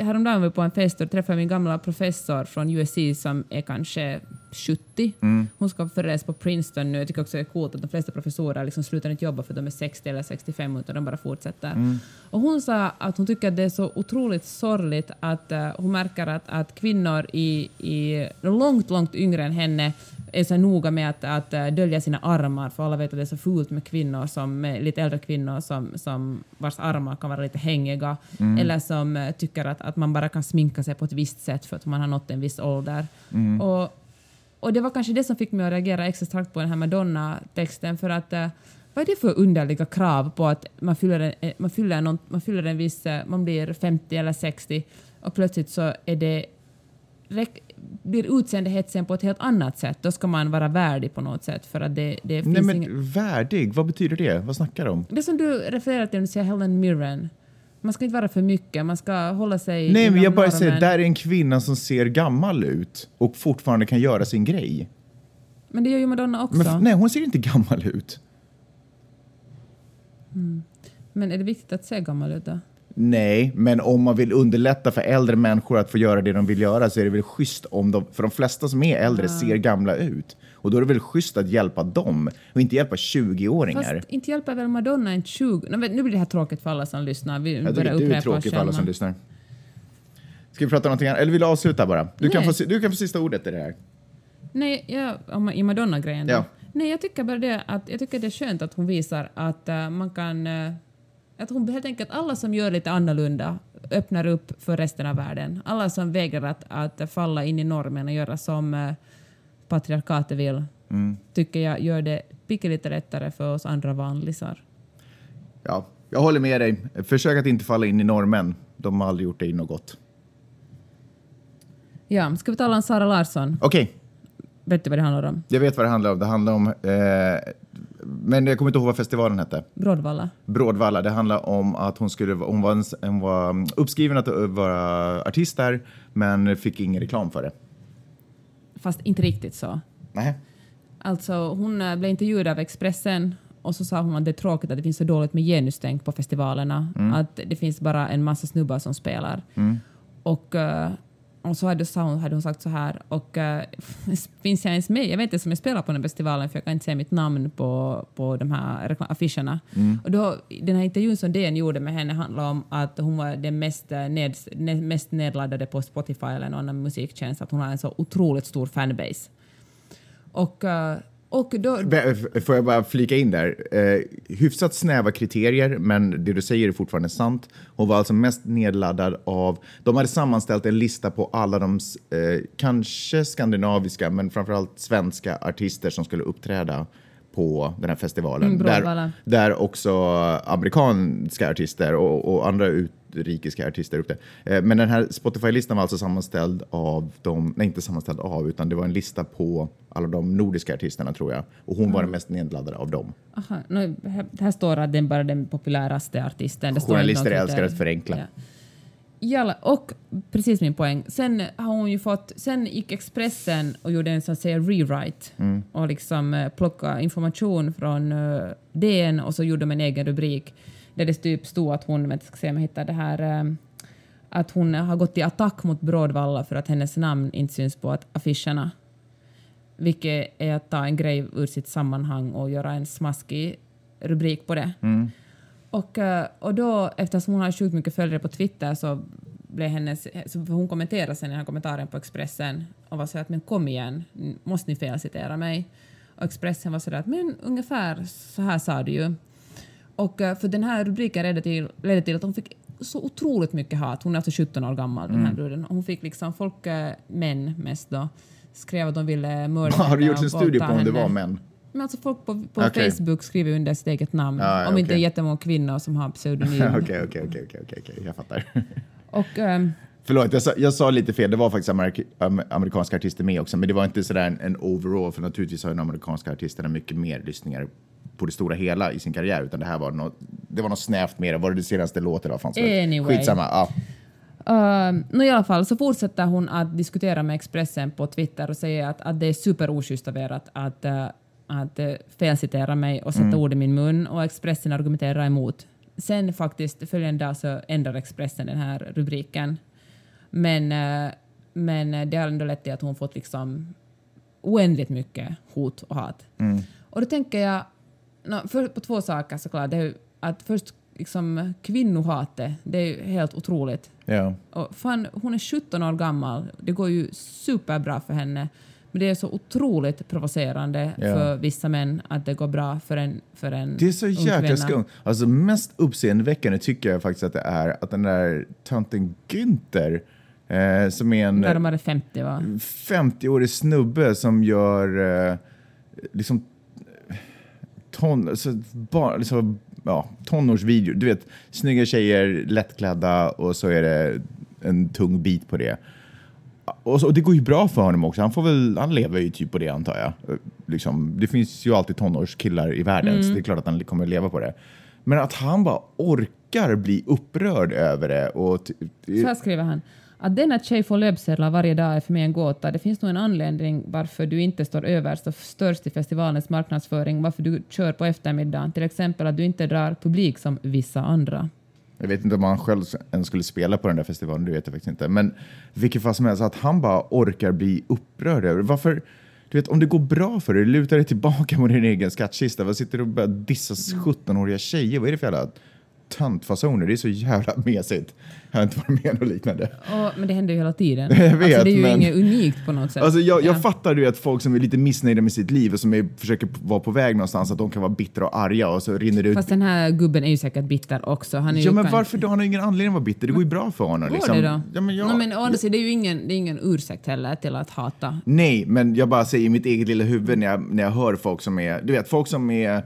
häromdagen var jag på en fest och träffade min gamla professor från USC som är kanske 70. Mm. Hon ska föreläsa på Princeton nu. Jag tycker också det är coolt att de flesta professorer liksom slutar inte jobba för att de är 60 eller 65 utan de bara fortsätter. Mm. Och hon sa att hon tycker att det är så otroligt sorgligt att eh, hon märker att, att kvinnor i, i långt, långt yngre än henne är så noga med att, att eh, dölja sina armar, för alla vet att det är så fult med kvinnor, som, med lite äldre kvinnor som, som vars armar kan vara lite hängiga, eller som eh, tycker att, att man bara kan sminka sig på ett visst sätt för att man har nått en viss ålder. Och, och det var kanske det som fick mig att reagera extra starkt på den här Madonna-texten, för att eh, vad är det för underliga krav på att man fyller en, eh, man fyller någon, man fyller en viss, eh, man blir 50 eller 60 och plötsligt så är det blir utseendehetsen på ett helt annat sätt. Då ska man vara värdig på något sätt för att det, det Nej men ingen... värdig, vad betyder det? Vad snackar du om? Det som du refererar till när du säger Helen Mirren. Man ska inte vara för mycket, man ska hålla sig Nej men jag bara säger, där är en kvinna som ser gammal ut och fortfarande kan göra sin grej. Men det gör ju Madonna också. Men nej, hon ser inte gammal ut. Men är det viktigt att se gammal ut då? Nej, men om man vill underlätta för äldre människor att få göra det de vill göra så är det väl schysst om de, för de flesta som är äldre ser gamla ut. Och då är det väl schysst att hjälpa dem och inte hjälpa 20-åringar. Fast inte hjälper väl Madonna en 20... Nej, men nu blir det här tråkigt för alla som lyssnar. Vi Jag börjar du är tråkig för alla som lyssnar. Ska vi prata om någonting annat? Eller vill du avsluta bara? Du kan, få, du kan få sista ordet i det här. Nej, ja, om, i Madonna-grejen. Ja. Nej, jag tycker bara det att jag tycker det är skönt att hon visar att eh, man kan... eh, att hon helt enkelt, alla som gör lite annorlunda öppnar upp för resten av världen. Alla som vägrar att, att falla in i normen och göra som uh, patriarkatet vill, Mm. tycker jag gör det lite lättare för oss andra vanlisar. Ja, jag håller med dig. Försök att inte falla in i normen. De har aldrig gjort dig något gott. Ja, ska vi tala om Sara Larsson? Okej, Vet du vad det handlar om? jag vet vad det handlar om. Det handlar om... Eh, men jag kommer inte ihåg vad festivalen hette. Brådvalla? Brådvalla. Det handlar om att hon, skulle, hon, var, en, hon var uppskriven att vara artist där, men fick ingen reklam för det. Fast inte riktigt så. Nej. Alltså, hon eh, blev intervjuad av Expressen och så sa hon att det är tråkigt att det finns så dåligt med genustänk på festivalerna. Att det finns bara en massa snubbar som spelar. Och, eh, och så hade, sa hon, hade hon sagt så här, och eh, finns jag ens med? Jag vet inte som jag spelar på den festivalen för jag kan inte se mitt namn på, på de här affischerna. Och då, den här intervjun som DN gjorde med henne handlade om att hon var den mest, eh, ned, ne- mest nedladdade på Spotify eller någon annan musiktjänst, att hon har en så otroligt stor fanbase. Och, eh, och då... Får jag bara flika in där? Eh, hyfsat snäva kriterier, men det du säger är fortfarande sant. Hon var alltså mest nedladdad av... De hade sammanställt en lista på alla de, eh, kanske skandinaviska, men framförallt svenska artister som skulle uppträda på den här festivalen. Mm, där, där också amerikanska artister och, och andra utrikiska artister är uppe. Eh, Men den här Spotify-listan var alltså sammanställd av de, nej inte sammanställd av, utan det var en lista på alla de nordiska artisterna tror jag. Och hon Mm. var den mest nedladdade av dem. Aha, nu, här, står att den bara den populäraste artisten. Det Journalister älskar att förenkla. Ja. Jalla, och precis min poäng. Sen har hon ju fått, sen gick Expressen och gjorde en sån att säga rewrite Mm. och liksom eh, plocka information från eh, DN och så gjorde de en egen rubrik där det typ stod att hon, vänta ska se om jag hittar det här, eh, att hon har gått i attack mot Brådvalla för att hennes namn inte syns på att affischerna. Vilket är att ta en grej ur sitt sammanhang och göra en smaskig rubrik på det. Och, eh, och då, eftersom hon har sjukt mycket följare på Twitter så blev hennes, så hon kommenterade sen den här kommentaren på Expressen och var så att men kom igen, måste ni felcitera mig? Och Expressen var så att men ungefär så här sa du ju. Och eh, för den här rubriken ledde till, ledde till att hon fick så otroligt mycket hat. Hon är alltså 17 år gammal, den Mm. här bruden. Och Hon fick liksom folk, eh, män mest då, skrev att de ville mörda Har du henne gjort en studie på om det henne. var män? Men alltså folk på, på Okej. Facebook skriver under sitt eget namn. Ja, om inte det är okej. jättemånga kvinnor som har pseudonym. Okej, okej, okej, okej, jag fattar. Och ehm, Förlåt, jag sa, jag sa lite fel. Det var faktiskt amerik am- amerikanska artister med också, men det var inte sådär en, en overall, för naturligtvis har de amerikanska artisterna mycket mer lyssningar på det stora hela i sin karriär, utan det här var något, det var något snävt mer. Var det det senaste låten? Anyway. Skitsamma. Ja. Uh, no, I alla fall så fortsätter hon att diskutera med Expressen på Twitter och säger att, att det är superoschysst av er att, att, eh, att eh, felcitera mig och sätta ord i min mun och Expressen argumenterar emot. Sen faktiskt följande dag så ändrar Expressen den här rubriken. Men, eh, men det har ändå lett till att hon fått liksom oändligt mycket hot och hat. Och då tänker jag no, för, på två saker såklart. Det är att först liksom kvinnohatet, det är ju helt otroligt. Ja. Och fan, hon är 17 år gammal. Det går ju superbra för henne. Men det är så otroligt provocerande Ja. för vissa män att det går bra för en, för en Det är så jäkla skumt. Alltså mest uppseendeväckande tycker jag faktiskt att det är att den där tönten Günther, eh, som är en Närmare 50 va? 50-årig snubbe som gör eh, liksom ton, alltså, bara, liksom, ja, tonårsvideo. Du vet, snygga tjejer, lättklädda och så är det en tung bit på det. Och, så, och det går ju bra för honom också. Han, får väl, han lever ju typ på det antar jag. Liksom, det finns ju alltid tonårskillar i världen så det är klart att han kommer att leva på det. Men att han bara orkar bli upprörd över det. Och Så här skriver han. Att denna tjej får löpsedlar varje dag är för mig en gåta. Det finns nog en anledning varför du inte står överst och störst i festivalens marknadsföring, varför du kör på eftermiddagen. Till exempel att du inte drar publik som vissa andra. Jag vet inte om han själv ens skulle spela på den där festivalen, det vet jag faktiskt inte. Men vilket fall som helst, att han bara orkar bli upprörd över Varför? Du vet, om det går bra för dig, luta dig tillbaka mot din egen skattkista. Vad sitter du och börjar dissa 17-åriga tjejer? Vad är det för jävla töntfasoner? Det är så jävla mesigt. Jag har inte varit med om liknande. Och, men det händer ju hela tiden. Jag vet, alltså, det är ju men- inget unikt på något sätt. Alltså jag, jag Ja. fattar ju att folk som är lite missnöjda med sitt liv och som är, försöker vara på väg någonstans, att de kan vara bittra och arga och så rinner det ut Fast den här gubben är ju säkert bitter också. Han är Ja, ju men kan- varför då? Han har ingen anledning att vara bitter. Det går ju bra för honom. Går liksom. det då? Ja, men jag, no, men å andra sidan, det är ju ingen, det är ingen ursäkt heller till att hata. Nej, men jag bara säger i mitt eget lilla huvud när jag, när jag hör folk som är, du vet, folk som är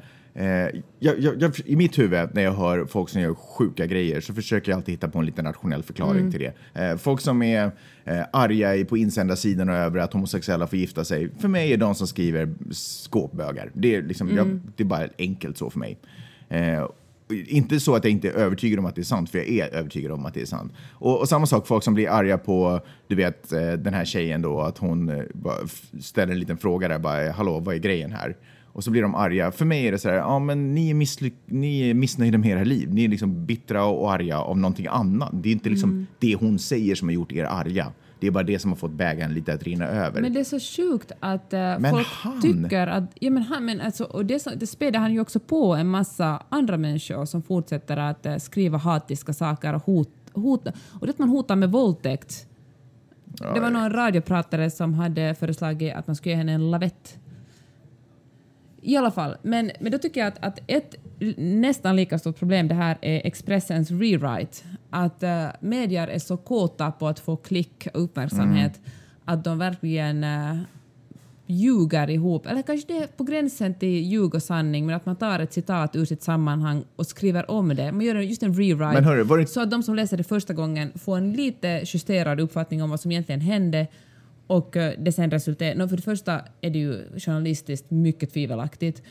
jag, jag, jag, I mitt huvud, när jag hör folk som gör sjuka grejer, så försöker jag alltid hitta på en liten nationell förklaring till det. Eh, folk som är eh, arga på insändarsidan och över att homosexuella får gifta sig, för mig är de som skriver skåpbögar. Det är, liksom, jag, det är bara enkelt så för mig. Eh, inte så att jag inte är övertygad om att det är sant, för jag är övertygad om att det är sant. Och, och samma sak, folk som blir arga på, du vet, eh, den här tjejen då, att hon eh, ställer en liten fråga där, bara, hallå, vad är grejen här? Och så blir de arga. För mig är det så här, ja men ni är, ni är missnöjda med era liv. Ni är liksom bittra och arga av någonting annat. Det är inte liksom det hon säger som har gjort er arga. Det är bara det som har fått bägaren lite att rinna över. Men det är så sjukt att Men folk han- tycker att... Ja, men han, men alltså, och det, det späder han ju också på en massa andra människor som fortsätter att eh, skriva hatiska saker och hot, hota. Och det att man hotar med våldtäkt. det var någon radiopratare som hade föreslagit att man skulle ge henne en lavett. I alla fall, men, men då tycker jag att, att ett nästan lika stort problem det här är Expressens rewrite. Att uh, medier är så kåta på att få klick och uppmärksamhet att de verkligen uh, ljuger ihop, eller kanske det är på gränsen till ljug och sanning, men att man tar ett citat ur sitt sammanhang och skriver om det. Man gör just en rewrite, hörru, det- så att de som läser det första gången får en lite justerad uppfattning om vad som egentligen hände och eh, det sen resulterar... No, för det första är det ju journalistiskt mycket tvivelaktigt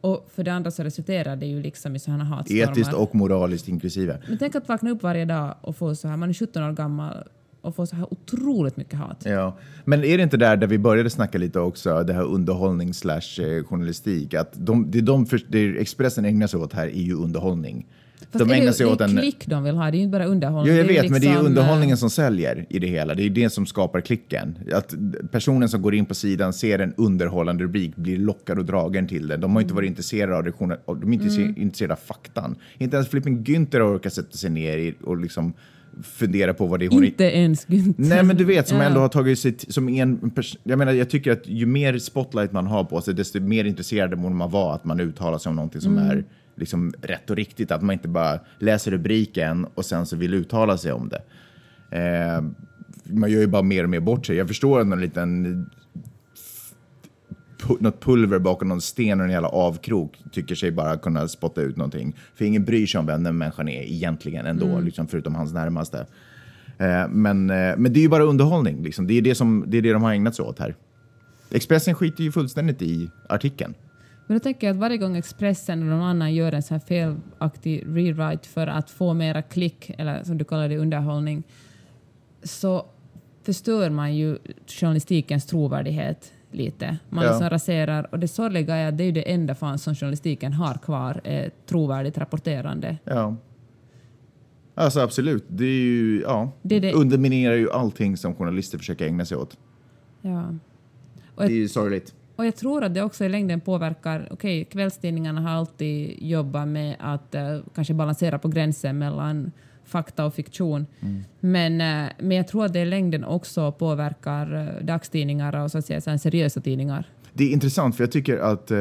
och för det andra så resulterar det ju liksom i sådana hatstormar. Etiskt och moraliskt inklusive. Men tänk att vakna upp varje dag och få så här, man är 17 år gammal och få så här otroligt mycket hat. Ja. Men är det inte där, där vi började snacka lite också, det här underhållning slash eh, journalistik, att de, det, de det Expressen ägnar sig åt här är ju underhållning. Fast de är ägnar sig det åt är en... klick de vill ha, det är ju inte bara underhållning. Jo, jag vet, men det är ju liksom, underhållningen eh, som säljer i det hela. Det är det som skapar klicken. Att personen som går in på sidan ser en underhållande rubrik, blir lockad och dragen till det. De har inte varit intresserade av det, de är inte Mm. se- intresserade av faktan. Inte ens Flippen Günther orkar sätta sig ner och liksom fundera på vad det är hon... Inte ens Günther. Nej, men du vet, som Ja. ändå har tagit sig som en pers- Jag menar, jag tycker att ju mer spotlight man har på sig, desto mer intresserad borde man vara att man uttalar sig om någonting som Mm. är liksom rätt och riktigt. Att man inte bara läser rubriken och sen så vill uttala sig om det. Eh, man gör ju bara mer och mer bort sig. Jag förstår någon liten pu- något pulver bakom någon sten och en jävla avkrok tycker sig bara kunna spotta ut någonting. För ingen bryr sig om vem den människan är egentligen ändå, liksom, förutom hans närmaste. Eh, men, eh, men det är ju bara underhållning. Liksom. Det, är det, som, det är det de har ägnat sig åt här. Expressen skiter ju fullständigt i artikeln. Men då tänker jag att varje gång Expressen eller någon annan gör en så här felaktig rewrite för att få mera klick, eller som du kallar det underhållning, så förstör man ju journalistikens trovärdighet lite. Man Ja. liksom raserar, och det sorgliga är att det är det enda fan som journalistiken har kvar, är trovärdigt rapporterande. Ja. Alltså absolut. Det är ju, ja, Det det- underminerar ju allting som journalister försöker ägna sig åt. Ja. Och Det är ju sorgligt. Och jag tror att det också i längden påverkar... Okej, kvällstidningarna har alltid jobbat med att eh, kanske balansera på gränsen mellan fakta och fiktion. Men, eh, men jag tror att det i längden också påverkar eh, dagstidningar och så att säga, seriösa tidningar. Det är intressant för jag tycker att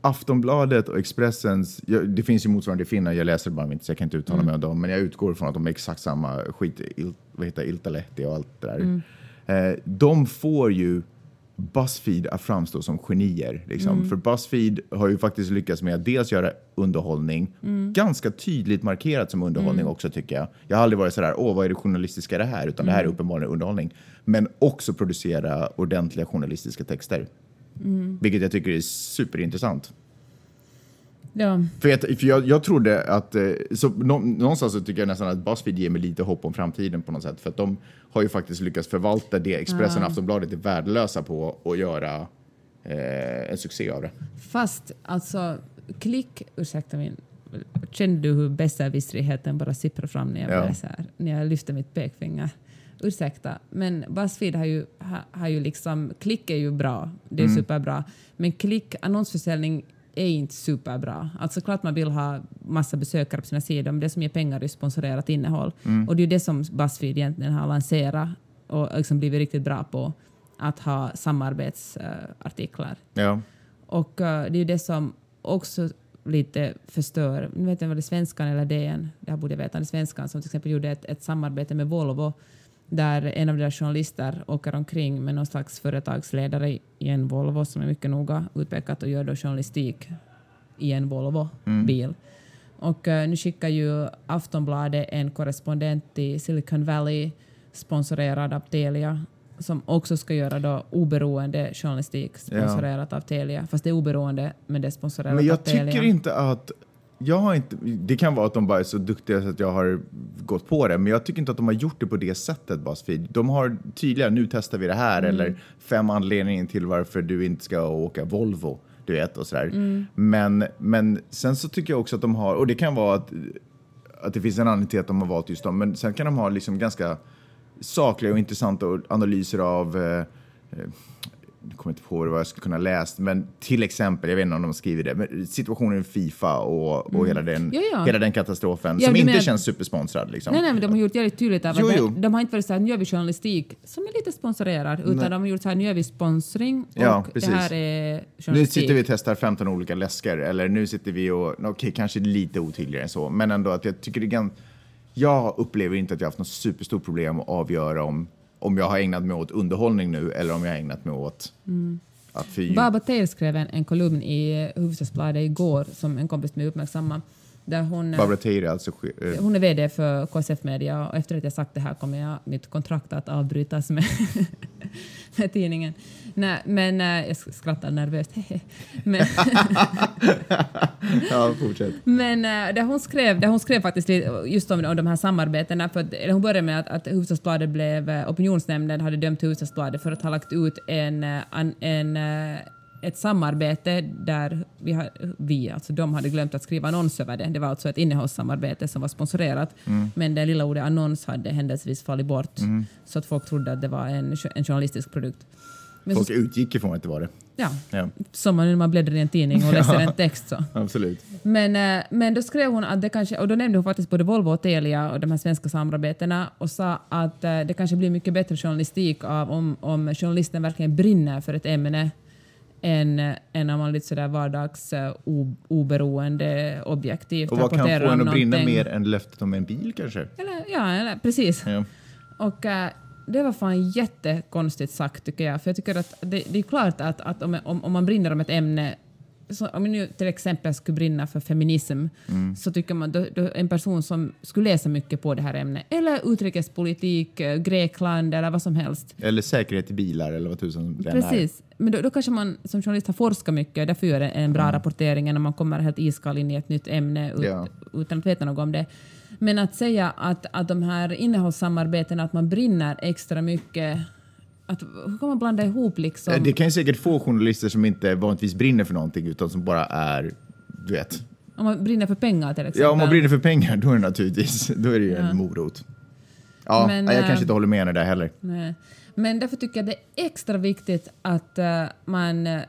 Aftonbladet och Expressens, det finns ju motsvarande i Finland, jag läser bara inte så jag kan inte uttala mig om dem, men jag utgår från att de är exakt samma skit, il, vad heter Iltalehti och allt det där. Eh, de får ju Buzzfeed att framstå som genier. Liksom. För Buzzfeed har ju faktiskt lyckats med att dels göra underhållning, ganska tydligt markerat som underhållning också tycker jag. Jag har aldrig varit sådär, åh vad är det journalistiska det här? Utan det här är uppenbarligen underhållning. Men också producera ordentliga journalistiska texter. Vilket jag tycker är superintressant. Ja, För jag, för jag, jag trodde att, eh, så nå, någonstans så tycker jag nästan att Buzzfeed ger mig lite hopp om framtiden på något sätt. För att de har ju faktiskt lyckats förvalta det Expressen och Aftonbladet är värdelösa på och göra eh, en succé av det. fast alltså klick... Ursäkta min... Kände du hur besserwissrigheten bara sipprar fram när jag, Ja. här, när jag lyfte mitt pekfinger? Ursäkta, men Buzzfeed har ju, ha, har ju liksom... Klick är ju bra, det är Mm. superbra. Men klick, annonsförsäljning är inte superbra. Alltså klart man vill ha massa besökare på sina sidor, men det som ger pengar är sponsorerat innehåll. Mm. Och det är ju det som Buzzfeed egentligen har lanserat och liksom blivit riktigt bra på, att ha samarbetsartiklar. Ja. Och eh, det är ju det som också lite förstör, nu vet jag vad det är svenskan eller DN, det här borde jag veta, det svenskan som till exempel gjorde ett, ett samarbete med Volvo där en av deras journalister åker omkring med någon slags företagsledare i en Volvo som är mycket noga utpekat och gör då journalistik i en Volvo-bil. Och eh, nu skickar ju Aftonbladet en korrespondent till Silicon Valley sponsorerad av Telia som också ska göra då oberoende journalistik sponsorerat av Telia. Fast det är oberoende, men det är sponsorerat Men av jag Telia. tycker inte att... Jag har inte, det kan vara att de bara är så duktiga så att jag har gått på det, men jag tycker inte att de har gjort det på det sättet, Buzzfeed. De har tydliga, nu testar vi det här, eller fem anledningar till varför du inte ska åka Volvo, du vet, och sådär. Men, men sen så tycker jag också att de har, och det kan vara att, att det finns en anledning till att de har valt just dem, men sen kan de ha liksom ganska sakliga och intressanta analyser av eh, jag kommer inte på vad jag skulle kunna läst, men till exempel, jag vet inte om de skriver det, men situationen i Fifa och, och hela, den, Mm. Ja, ja. hela den katastrofen Ja, som inte menar- känns supersponsrad. Liksom. Nej, nej, men de har gjort jävligt tydligt av Jo, att. De, de har inte varit så här, nu gör vi journalistik som är lite sponsorerad, utan de har gjort så här, nu gör vi sponsring och Ja, det här är Nu journalistik. sitter vi och testar 15 olika läsker, eller nu sitter vi och, okej, kanske lite otydligare än så, men ändå att jag tycker det är gan- Jag upplever inte att jag har haft något superstort problem att avgöra om, om jag har ägnat mig åt underhållning nu eller om jag har ägnat mig åt Att fy. Baba skrev en, en kolumn i Hufvudstadsbladet igår som en kompis med uppmärksamma. Där hon, Barbara Taylor alltså. eh, hon är VD för KSF Media och efter att jag sagt det här kommer jag, mitt kontrakt att avbrytas med, med tidningen. Nej, men eh, jag skrattar nervöst. men, Ja, fortsätt. Men äh, där hon skrev, där hon skrev faktiskt just om, om de här samarbetena, för att, hon började med att, att Hufvudstadsbladet blev, eh, opinionsnämnden hade dömt Hufvudstadsbladet för att ha lagt ut en, eh, en, eh, ett samarbete där vi, har, vi, alltså de hade glömt att skriva annons över det. Det var alltså ett innehållssamarbete som var sponsorerat, men det lilla ordet annons hade händelsevis fallit bort, så att folk trodde att det var en, en journalistisk produkt. Men Folk så, utgick ifrån att det var det. ja, Ja, som när man bläddrar i en tidning och läser en text så. absolut. Men, eh, men då skrev hon att det kanske, och då nämnde hon faktiskt både Volvo och Telia och de här svenska samarbetena och sa att eh, det kanske blir mycket bättre journalistik av om, om journalisten verkligen brinner för ett ämne än, än om man lite sådär vardags eh, o, oberoende objektivt Och vad kan få en att brinna mer än löftet om en bil kanske? Eller, ja, eller, precis. Ja. Och det var fan jättekonstigt sagt tycker jag. För jag tycker att det, det är klart att, att om, om, om man brinner om ett ämne så om jag nu till exempel skulle brinna för feminism så tycker man då, då en person som skulle läsa mycket på det här ämnet eller utrikespolitik, eh, Grekland eller vad som helst. Eller säkerhet i bilar eller vad tusan är. Precis. Men då, då kanske man som journalist har forskat mycket och därför gör en, en bra rapportering än om man kommer helt iskall in i ett nytt ämne ut, Ja. utan att veta något om det. Men att säga att, att de här innehållssamarbetena, att man brinner extra mycket, att, hur kan man blanda ihop liksom? Eh, Det kan ju säkert få journalister som inte vanligtvis brinner för någonting utan som bara är, du vet. Om man brinner för pengar till exempel. Ja, om man brinner för pengar då är det naturligtvis, då är det ju Ja. en morot. Ja, Men, jag eh, kanske inte håller med henne där heller. Nej. Men därför tycker jag det är extra viktigt att eh, man uh,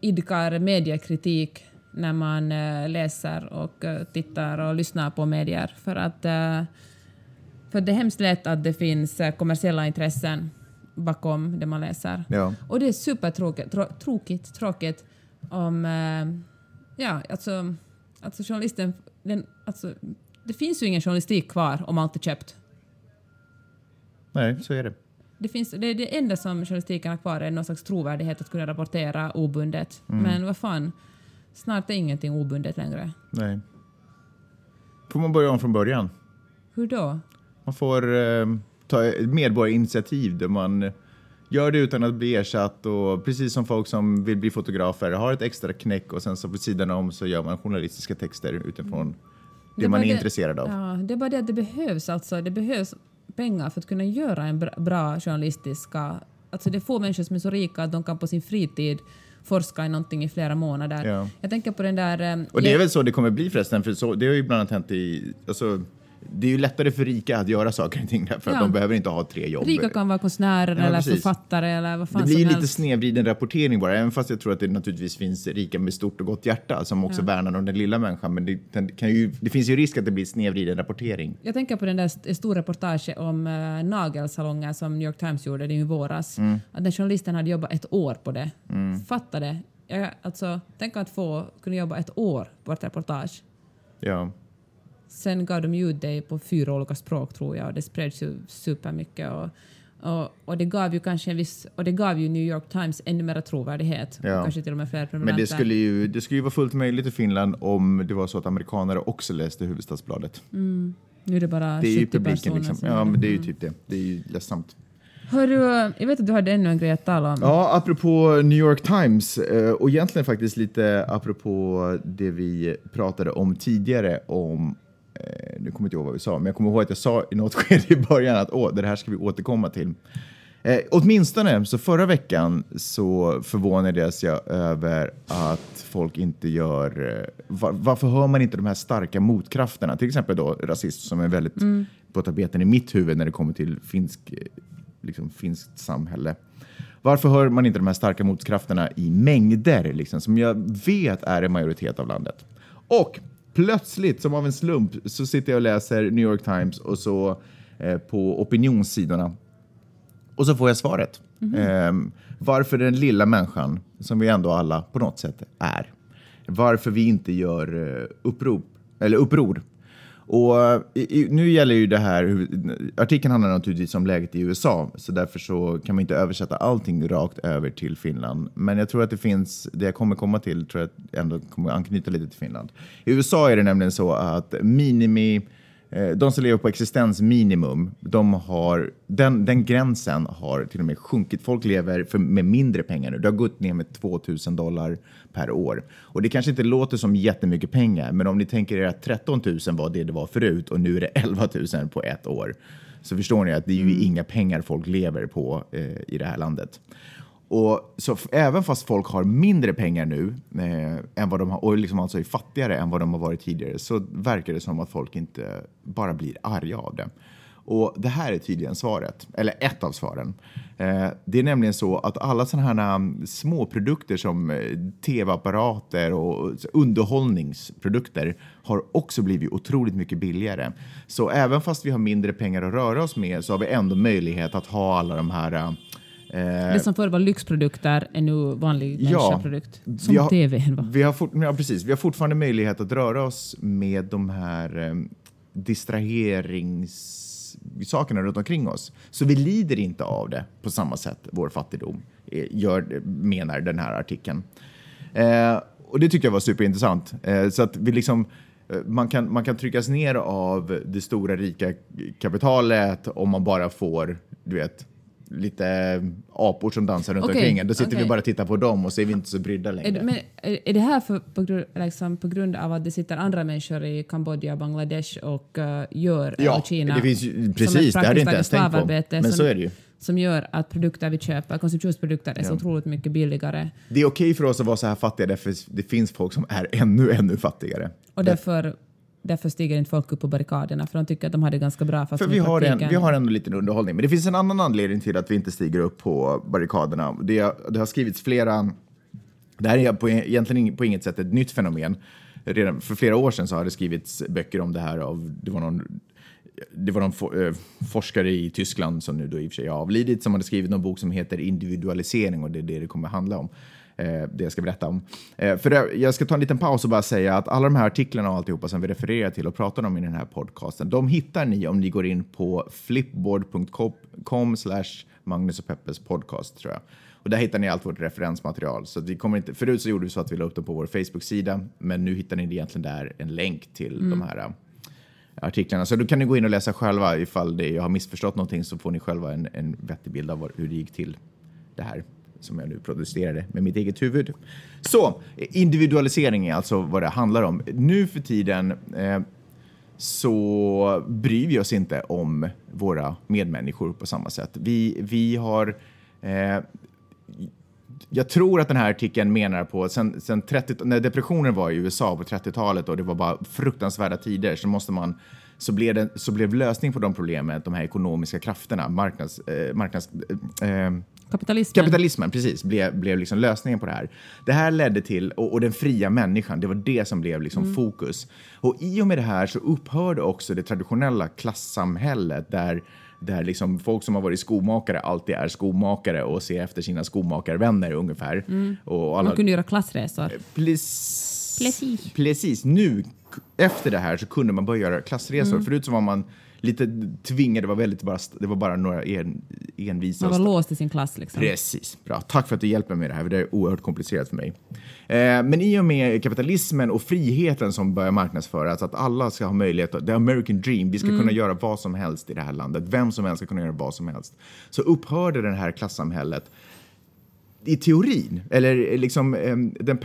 idkar mediekritik när man eh, läser och eh, tittar och lyssnar på medier. För att eh, för det är hemskt lätt att det finns kommersiella intressen bakom det man läser. Ja. Och det är supertråkigt trå, tråkigt, tråkigt om... ja, alltså, alltså journalisten... Den, alltså, det finns ju ingen journalistik kvar om allt är köpt. Nej, så är det. Det, finns, det, det enda som journalistiken har kvar är någon slags trovärdighet att kunna rapportera obundet. Men vad fan, snart är ingenting obundet längre. Nej. Får man börja om från början? Hur då? Man får eh, ta ett medborgarinitiativ där man gör det utan att bli ersatt och precis som folk som vill bli fotografer har ett extra knäck och sen så på sidan om så gör man journalistiska texter utifrån det, är man är intresserad av. Ja, det är bara det att det behövs, alltså, det behövs pengar för att kunna göra en bra, bra journalistiska... Alltså det är få människor som är så rika att de kan på sin fritid forska i någonting i flera månader. Ja. Jag tänker på den där... eh, Och det är väl så det kommer bli förresten, för så, det har ju bland annat hänt i... Alltså, det är ju lättare för rika att göra saker och ting därför Ja. att de behöver inte ha tre jobb. Rika kan vara konstnärer Ja, eller precis. författare eller vad fan Det blir som ju lite helst. snedvriden rapportering bara, även fast jag tror att det naturligtvis finns rika med stort och gott hjärta som också värnar om den lilla människan. Men det, ju, det finns ju risk att det blir snedvriden rapportering. Jag tänker på den där st- stora reportage om äh, nagelsalonger som New York Times gjorde det i våras. Mm. Att den journalisten hade jobbat ett år på det. Fatta det. Jag, alltså, tänk att få kunna jobba ett år på ett reportage. Ja. Sen gav de ut det på fyra olika språk tror jag och det spreds ju supermycket. Och, och, och det gav ju kanske en viss, och det gav ju New York Times ännu mer trovärdighet. Ja. Och kanske till och med fler Men prenumeranter. det skulle, ju, det skulle ju vara fullt möjligt i Finland om det var så att amerikanare också läste Hufvudstadsbladet. Nu är det bara Det är ju 70 publiken personer liksom. som Ja, men det är ju typ det. Det är ju ledsamt. Hörru, jag vet att du hade ännu en grej att tala om. Ja, apropå New York Times eh, och egentligen faktiskt lite apropå det vi pratade om tidigare om nu kommer jag inte ihåg vad vi sa, men jag kommer ihåg att jag sa i något skede i början att Åh, det här ska vi återkomma till. Eh, åtminstone så förra veckan så förvånades jag över att folk inte gör... Eh, var, varför hör man inte de här starka motkrafterna? Till exempel då rasism som är väldigt på tapeten i mitt huvud när det kommer till finsk, eh, liksom, finskt samhälle. Varför hör man inte de här starka motkrafterna i mängder, liksom, som jag vet är en majoritet av landet? Och plötsligt, som av en slump, så sitter jag och läser New York Times och så eh, på opinionssidorna och så får jag svaret. Ehm, varför den lilla människan, som vi ändå alla på något sätt är, varför vi inte gör eh, upprop, eller uppror. Och eh, i, i, nu gäller ju det här, artikeln handlar naturligtvis om läget i USA, så därför så kan man inte översätta allting rakt över till Finland. Men jag tror att det finns, det jag kommer komma till, tror jag ändå kommer anknyta lite till Finland. I USA är det nämligen så att minimi, de som lever på existensminimum, de har, den, den gränsen har till och med sjunkit. Folk lever för, med mindre pengar nu. Det har gått ner med 2000 dollar per år. Och det kanske inte låter som jättemycket pengar, men om ni tänker er att 13 000 var det det var förut och nu är det 11 000 på ett år. Så förstår ni att det är ju inga pengar folk lever på eh, i det här landet. Och så även fast folk har mindre pengar nu eh, än vad de har, och liksom alltså är fattigare än vad de har varit tidigare så verkar det som att folk inte bara blir arga av det. Och det här är tydligen svaret, eller ett av svaren. Eh, det är nämligen så att alla sådana här mm, små produkter som eh, tv-apparater och underhållningsprodukter har också blivit otroligt mycket billigare. Så även fast vi har mindre pengar att röra oss med så har vi ändå möjlighet att ha alla de här eh, det som förr var lyxprodukter är nu vanlig Ja, människaprodukt. Som har, TVn. Vi har, fort, ja, precis, vi har fortfarande möjlighet att röra oss med de här eh, distraherings-sakerna runt omkring oss. Så vi lider inte av det på samma sätt, vår fattigdom, eh, gör, menar den här artikeln. Eh, och det tyckte jag var superintressant. Eh, så att vi liksom, eh, man, kan, man kan tryckas ner av det stora rika kapitalet om man bara får, du vet, lite apor som dansar runt Okej, omkring en. Då sitter okej. vi bara och tittar på dem och så är vi inte så brydda Är, längre. det- men är, är det här för, på, grund, liksom, på grund av att det sitter andra människor i Kambodja, Bangladesh och eh, gör, Ja, och Kina det finns precis, det hade jag inte ens tänkt på. Men som, så är det ju. Som gör att produkter vi köper, konsumtionsprodukter, är så Ja. otroligt mycket billigare. Det är okej för oss att vara så här fattiga därför det finns folk som är ännu, ännu fattigare. Och därför, därför stiger inte folk upp på barrikaderna, för de tycker att de har det ganska bra. Fast För vi har, en, vi har ändå lite underhållning. Men det finns en annan anledning till att vi inte stiger upp på barrikaderna. Det, det har skrivits flera... Det här är på, egentligen på inget sätt ett nytt fenomen. Redan för flera år sedan så har det skrivits böcker om det här av... Det var någon, det var någon eh, forskare i Tyskland som nu då i och för sig har avlidit som hade skrivit någon bok som heter Individualisering och det är det det kommer handla om. Eh, det jag ska berätta om. Eh, för jag ska ta en liten paus och bara säga att alla de här artiklarna och alltihopa som vi refererar till och pratar om i den här podcasten, de hittar ni om ni går in på flipboard.com slash Magnus och Peppes podcast tror jag. Och där hittar ni allt vårt referensmaterial. Så vi kommer inte, förut så gjorde vi så att vi la upp dem på vår Facebook-sida, men nu hittar ni egentligen där en länk till de här eh, artiklarna. Så då kan ni gå in och läsa själva ifall det, jag har missförstått någonting så får ni själva en, en vettig bild av hur det gick till det här som jag nu producerade med mitt eget huvud. Så individualisering är alltså vad det handlar om. Nu för tiden eh, så bryr vi oss inte om våra medmänniskor på samma sätt. Vi, vi har eh, jag tror att den här artikeln menar på, sen, sen 30, när depressionen var i USA på 30-talet och det var bara fruktansvärda tider så måste man så blev, det, så blev lösningen på de problemen de här ekonomiska krafterna, marknads, eh, marknads, eh, eh Kapitalismen. Kapitalismen, precis, blev, blev liksom lösningen på det här. Det här ledde till, och, och den fria människan, det var det som blev liksom fokus. Och i och med det här så upphörde också det traditionella klassamhället där, där liksom folk som har varit skomakare alltid är skomakare och ser efter sina skomakarvänner ungefär. Och alla, Man kunde göra klassresor. Precis. Precis. Precis. Nu, efter det här, så kunde man börja göra klassresor. Mm. Förut så var man lite tvingad, det var, väldigt bara, det var bara några en, envisa Man var låst i sin klass. Liksom. Precis. Bra. Tack för att du hjälper mig med det här, för det är oerhört komplicerat för mig. Eh, men i och med kapitalismen och friheten som börjar marknadsföras, att alla ska ha möjlighet, att- the American dream, vi ska kunna göra vad som helst i det här landet, vem som helst ska kunna göra vad som helst, så upphörde det här klassamhället i teorin, eller liksom eh, den...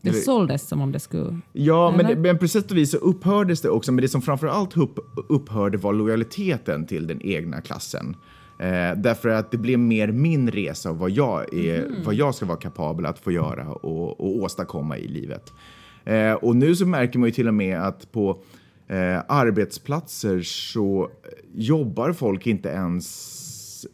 Det såldes som om det skulle... Ja, men, Eller? men på sätt och vis så upphördes det också. Men det som framför allt upp, upphörde var lojaliteten till den egna klassen. Eh, därför att det blev mer min resa och vad jag, är, vad jag ska vara kapabel att få göra och, och åstadkomma i livet. Eh, och nu så märker man ju till och med att på eh, arbetsplatser så jobbar folk inte ens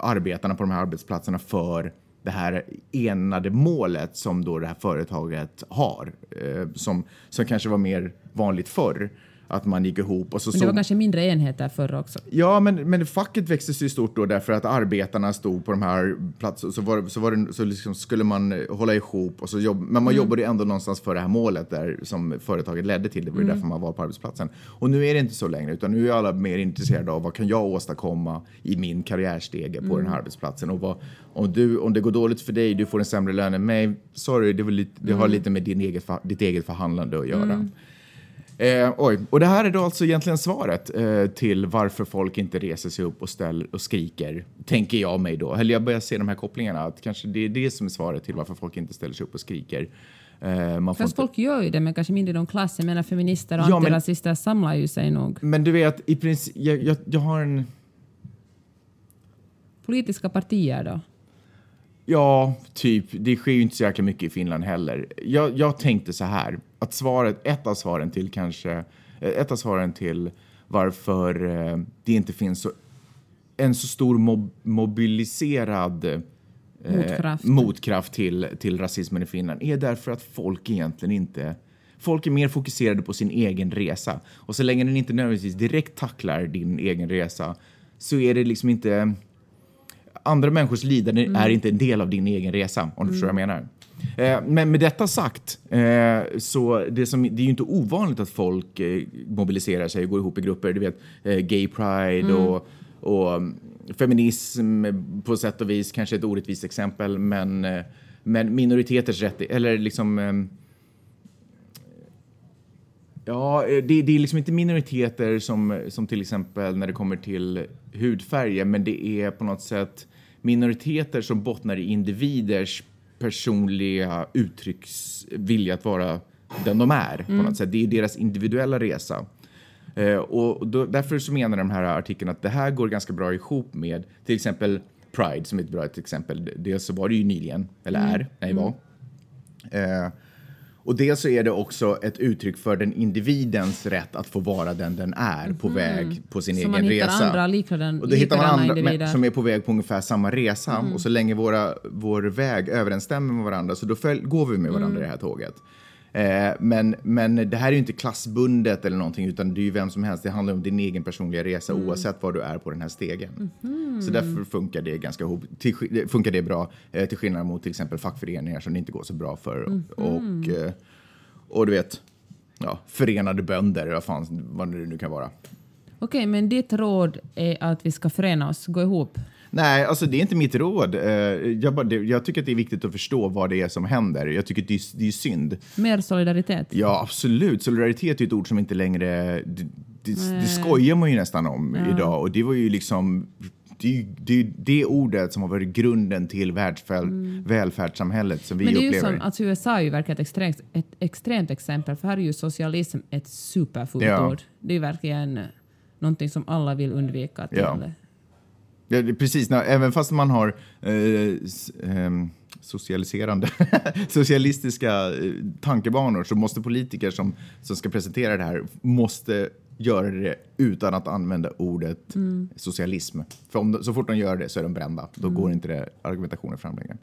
arbetarna på de här arbetsplatserna för det här enade målet som då det här företaget har, eh, som, som kanske var mer vanligt förr att man gick ihop. Och så Men det var såg- kanske mindre enheter förr också. Ja, men, men facket växte sig stort då därför att arbetarna stod på de här platserna. Så, var, så, var det, så liksom skulle man hålla ihop. Och så jobb, men man jobbade ju ändå någonstans för det här målet där, som företaget ledde till. Det var ju därför man var på arbetsplatsen. Och nu är det inte så längre, utan nu är alla mer intresserade av vad kan jag åstadkomma i min karriärstege på den här arbetsplatsen. Och vad, om, du, om det går dåligt för dig, du får en sämre lön än mig. Sorry, det, var lite, det har lite med din eget, ditt eget förhandlande att göra. Eh, oj, och det här är då alltså egentligen svaret eh, till varför folk inte reser sig upp och ställer och skriker, tänker jag mig då. Eller jag börjar se de här kopplingarna, att kanske det är det som är svaret till varför folk inte ställer sig upp och skriker. Eh, Fast inte... folk gör ju det, men kanske mindre de klass. Jag menar feminister och Ja, men- antirasister samlar ju sig nog. Men du vet, i princip, jag, jag, jag har en... Politiska partier då? Ja, typ. Det sker ju inte så jäkla mycket i Finland heller. Jag, jag tänkte så här, att svaret, ett av svaren till kanske, eh, ett av svaren till varför eh, det inte finns så, en så stor mob, mobiliserad eh, Motkraft. motkraft till, till rasismen i Finland är därför att folk egentligen inte Folk är mer fokuserade på sin egen resa. Och så länge den inte nödvändigtvis direkt tacklar din egen resa så är det liksom inte andra människors lidande är inte en del av din egen resa, om du förstår vad jag menar. Eh, men med detta sagt, eh, så det, som, det är ju inte ovanligt att folk eh, mobiliserar sig och går ihop i grupper. Du vet, gay pride och, och mm, feminism på sätt och vis, kanske ett orättvist exempel, men, men minoriteters rätt, eller liksom ehm, Ja, det, det är liksom inte minoriteter som, som till exempel när det kommer till hudfärger, men det är på något sätt minoriteter som bottnar i individers personliga uttrycksvilja att vara den de är. På något sätt. Det är deras individuella resa. Eh, och då, därför så menar de här artikeln att det här går ganska bra ihop med till exempel Pride som är ett bra exempel. Dels så var det ju nyligen, eller är, nej var. Eh, och dels så är det också ett uttryck för den individens rätt att få vara den den är på väg på sin Så egen resa. andra likadana- och då hittar man andra individer. som är på väg på ungefär samma resa. Och så länge våra, vår väg överensstämmer med varandra så då följ, går vi med varandra i det här tåget. Eh, men, men det här är ju inte klassbundet eller någonting utan det är ju vem som helst. Det handlar om din egen personliga resa oavsett var du är på den här stegen. Så därför funkar det ganska till, funkar det bra eh, till skillnad mot till exempel fackföreningar som det inte går så bra för. Och, eh, och du vet, ja, förenade bönder, vad, fan, vad det nu kan vara. Okej, men ditt råd är att vi ska förena oss, gå ihop. Nej, alltså det är inte mitt råd. Eh, Jag, bara, jag tycker att det är viktigt att förstå vad det är som händer. Jag tycker det är, det är synd. Mer solidaritet. Ja, absolut. Solidaritet är ett ord som inte längre... Det, det, det skojar man ju nästan om idag. Och det var ju liksom... Det är det, det ordet som har varit grunden till världsfäl, välfärdssamhället som vi Men det är ju upplever. som, alltså USA är ju verkligen ett extremt, ett extremt exempel, för här är ju socialism ett superfult Ja. ord. Det är verkligen någonting som alla vill undvika. Till. Ja. Ja, precis, när, även fast man har eh, ehm, socialiserande, socialistiska eh, tankebanor så måste politiker som, som ska presentera det här måste göra det utan att använda ordet socialism. För om, så fort de gör det så är de brända. Då går inte det argumentationen fram längre.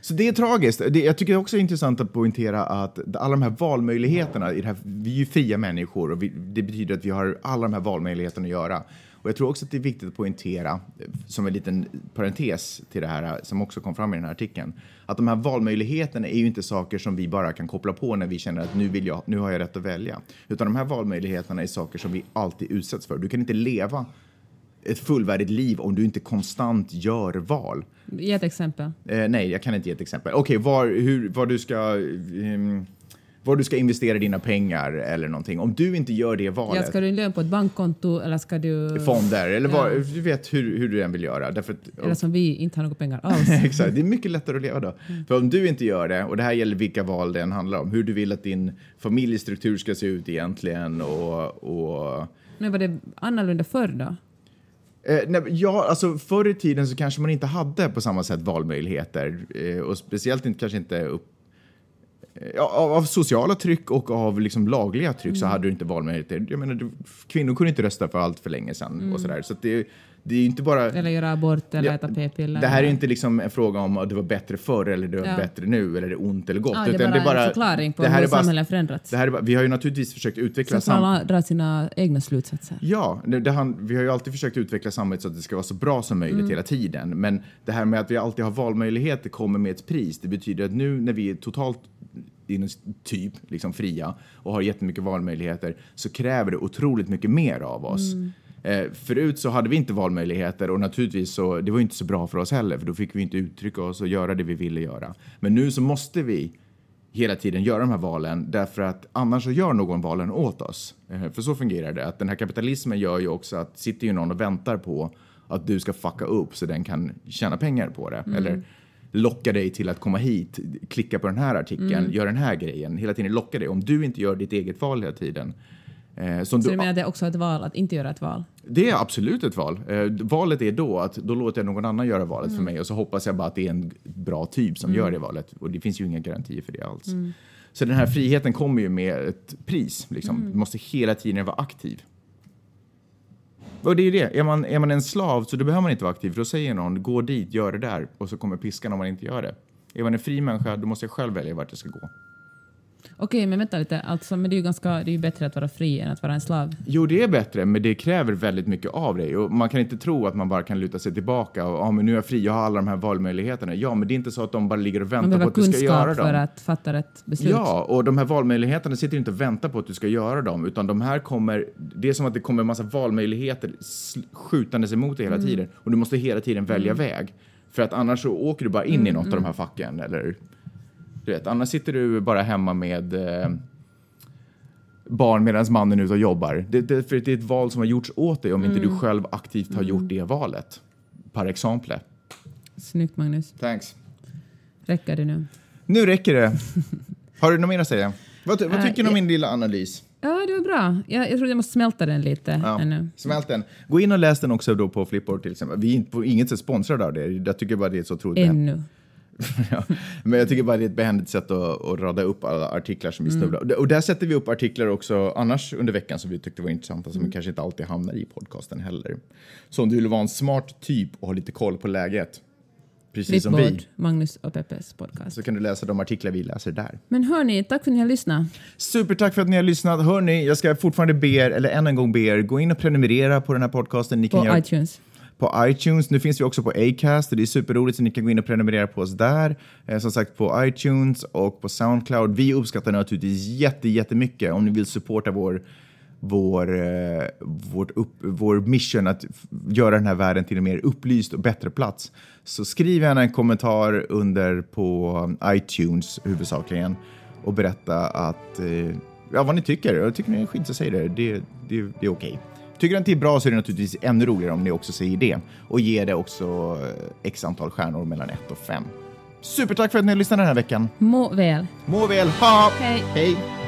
Så det är tragiskt. Det, jag tycker också det är intressant att poängtera att alla de här valmöjligheterna, i här, vi är ju fria människor och vi, det betyder att vi har alla de här valmöjligheterna att göra. Och jag tror också att det är viktigt att poängtera, eh, som en liten parentes till det här eh, som också kom fram i den här artikeln, att de här valmöjligheterna är ju inte saker som vi bara kan koppla på när vi känner att nu, vill jag, nu har jag rätt att välja. Utan de här valmöjligheterna är saker som vi alltid utsätts för. Du kan inte leva ett fullvärdigt liv om du inte konstant gör val. Ge ett exempel. Eh, nej, jag kan inte ge ett exempel. Okej, var, hur, var, du ska, ehm, var du ska investera dina pengar eller någonting. Om du inte gör det Ja, valet, ska du lön på ett bankkonto eller ska du... fonder eller Ja. vad, du vet hur, hur du än vill göra. Därför att, Eller som vi, inte har några pengar alls. Exakt, det är mycket lättare att leva då. För om du inte gör det, och det här gäller vilka val det än handlar om, hur du vill att din familjestruktur ska se ut egentligen och, och Nu var det annorlunda förr då? Eh, nej, ja, alltså förr i tiden så kanske man inte hade på samma sätt valmöjligheter eh, och speciellt inte kanske inte upp, ja, av, sociala tryck och av liksom lagliga tryck så hade du inte valmöjligheter. Jag menar, kvinnor kunde inte rösta för allt för länge sedan och sådär. Så det, det är inte bara... Eller göra abort eller Ja, äta p-piller. Det här är inte liksom en fråga om att det var bättre förr eller det var Ja. bättre nu eller det är ont eller gott. Ja, det är bara en förklaring på det här hur är bara- samhället förändrats. Det här är bara, vi har ju naturligtvis försökt utveckla Så får sam- alla dra sina egna slutsatser. Ja, det, det, han, vi har ju alltid försökt utveckla samhället så att det ska vara så bra som möjligt Mm. hela tiden. Men det här med att vi alltid har valmöjligheter kommer med ett pris. Det betyder att nu när vi är totalt inom typ liksom fria och har jättemycket valmöjligheter så kräver det otroligt mycket mer av oss. Mm. Eh, förut så hade vi inte valmöjligheter och naturligtvis så det var inte så bra för oss heller för då fick vi inte uttrycka oss och göra det vi ville göra. Men nu så måste vi hela tiden göra de här valen därför att annars så gör någon valen åt oss. Eh, För så fungerar det. Att den här kapitalismen gör ju också att sitter ju någon och väntar på att du ska fucka upp så den kan tjäna pengar på det. Eller locka dig till att komma hit, klicka på den här artikeln, gör den här grejen. Hela tiden locka dig. Om du inte gör ditt eget val hela tiden. Eh, Så du, du menar det är också ett val att inte göra ett val? det är absolut ett val. Eh, valet är då att då låter jag någon annan göra valet för mig och så hoppas jag bara att det är en bra typ som gör det valet. Och det finns ju inga garantier för det alls. Så den här friheten kommer ju med ett pris. Liksom. Du måste hela tiden vara aktiv. Och det är ju det. Är man, är man en slav så då behöver man inte vara aktiv. För då säger någon gå dit, gör det där och så kommer piskan om man inte gör det. Är man en fri människa då måste jag själv välja vart jag ska gå. Okej, men vänta lite. Alltså, men det är ju ganska, det är ju bättre att vara fri än att vara en slav. Jo, det är bättre, men det kräver väldigt mycket av dig. Och man kan inte tro att man bara kan luta sig tillbaka och ja, men nu är jag fri, jag har alla de här valmöjligheterna. Ja, men det är inte så att de bara ligger och Man väntar på behöver att du ska göra kunskap för dem. att fatta rätt beslut. Ja, och de här valmöjligheterna sitter inte och väntar på att du ska göra dem, utan de här kommer, det är som att det kommer en massa valmöjligheter skjutandes emot dig hela Mm. tiden och du måste hela tiden välja väg. För att annars så åker du bara in Mm, i något av de här facken, eller du vet, annars sitter du bara hemma med eh, barn medan mannen är ute och jobbar. Det, det, för det är ett val som har gjorts åt dig om inte Mm. du själv aktivt har gjort det valet. Par exemple. Snyggt Magnus. Thanks. Räcker det nu? Nu räcker det. Har du något mer att säga? Vad, vad tycker du om min lilla analys? Ja, det var bra. Jag, jag tror jag måste smälta den lite Ja, ännu. Smält den. Gå in och läs den också då på Flipboard till exempel. Vi är inte på inget sätt sponsrade av det. Jag tycker bara det är så otroligt. Ännu. ja. Men jag tycker bara det är ett behändigt sätt att, att rada upp alla artiklar som vi Mm. snubblar. Och där- Och där sätter vi upp artiklar också annars under veckan som vi tyckte var intressanta Mm. som kanske inte alltid hamnar i podcasten heller. Så om du vill vara en smart typ och ha lite koll på läget, precis som Flipboard, vi, Magnus och Peppes podcast. så kan du läsa de artiklar vi läser där. Men hörni, tack för att ni har lyssnat. Supertack för att ni har lyssnat. Hörni, jag ska fortfarande be er, eller än en gång be er, gå in och prenumerera på den här podcasten. Ni kan På göra iTunes på iTunes. Nu finns vi också på Acast och det är superroligt så ni kan gå in och prenumerera på oss där. Eh, som sagt på iTunes och på Soundcloud. Vi uppskattar naturligtvis jätte, jättemycket om ni vill supporta vår vår, eh, vårt upp, vår mission att göra den här världen till en mer upplyst och bättre plats. Så skriv gärna en kommentar under på iTunes huvudsakligen och berätta att, eh, ja, vad ni tycker. Jag tycker ni är skit så säg det. Det, det, det är okej. Tycker ni att det är bra så är det naturligtvis ännu roligare om ni också säger det och ger det också eh, x antal stjärnor mellan 1 och 5. Supertack för att ni har lyssnat den här veckan. Må väl. Må väl, ha! Hej. Hej!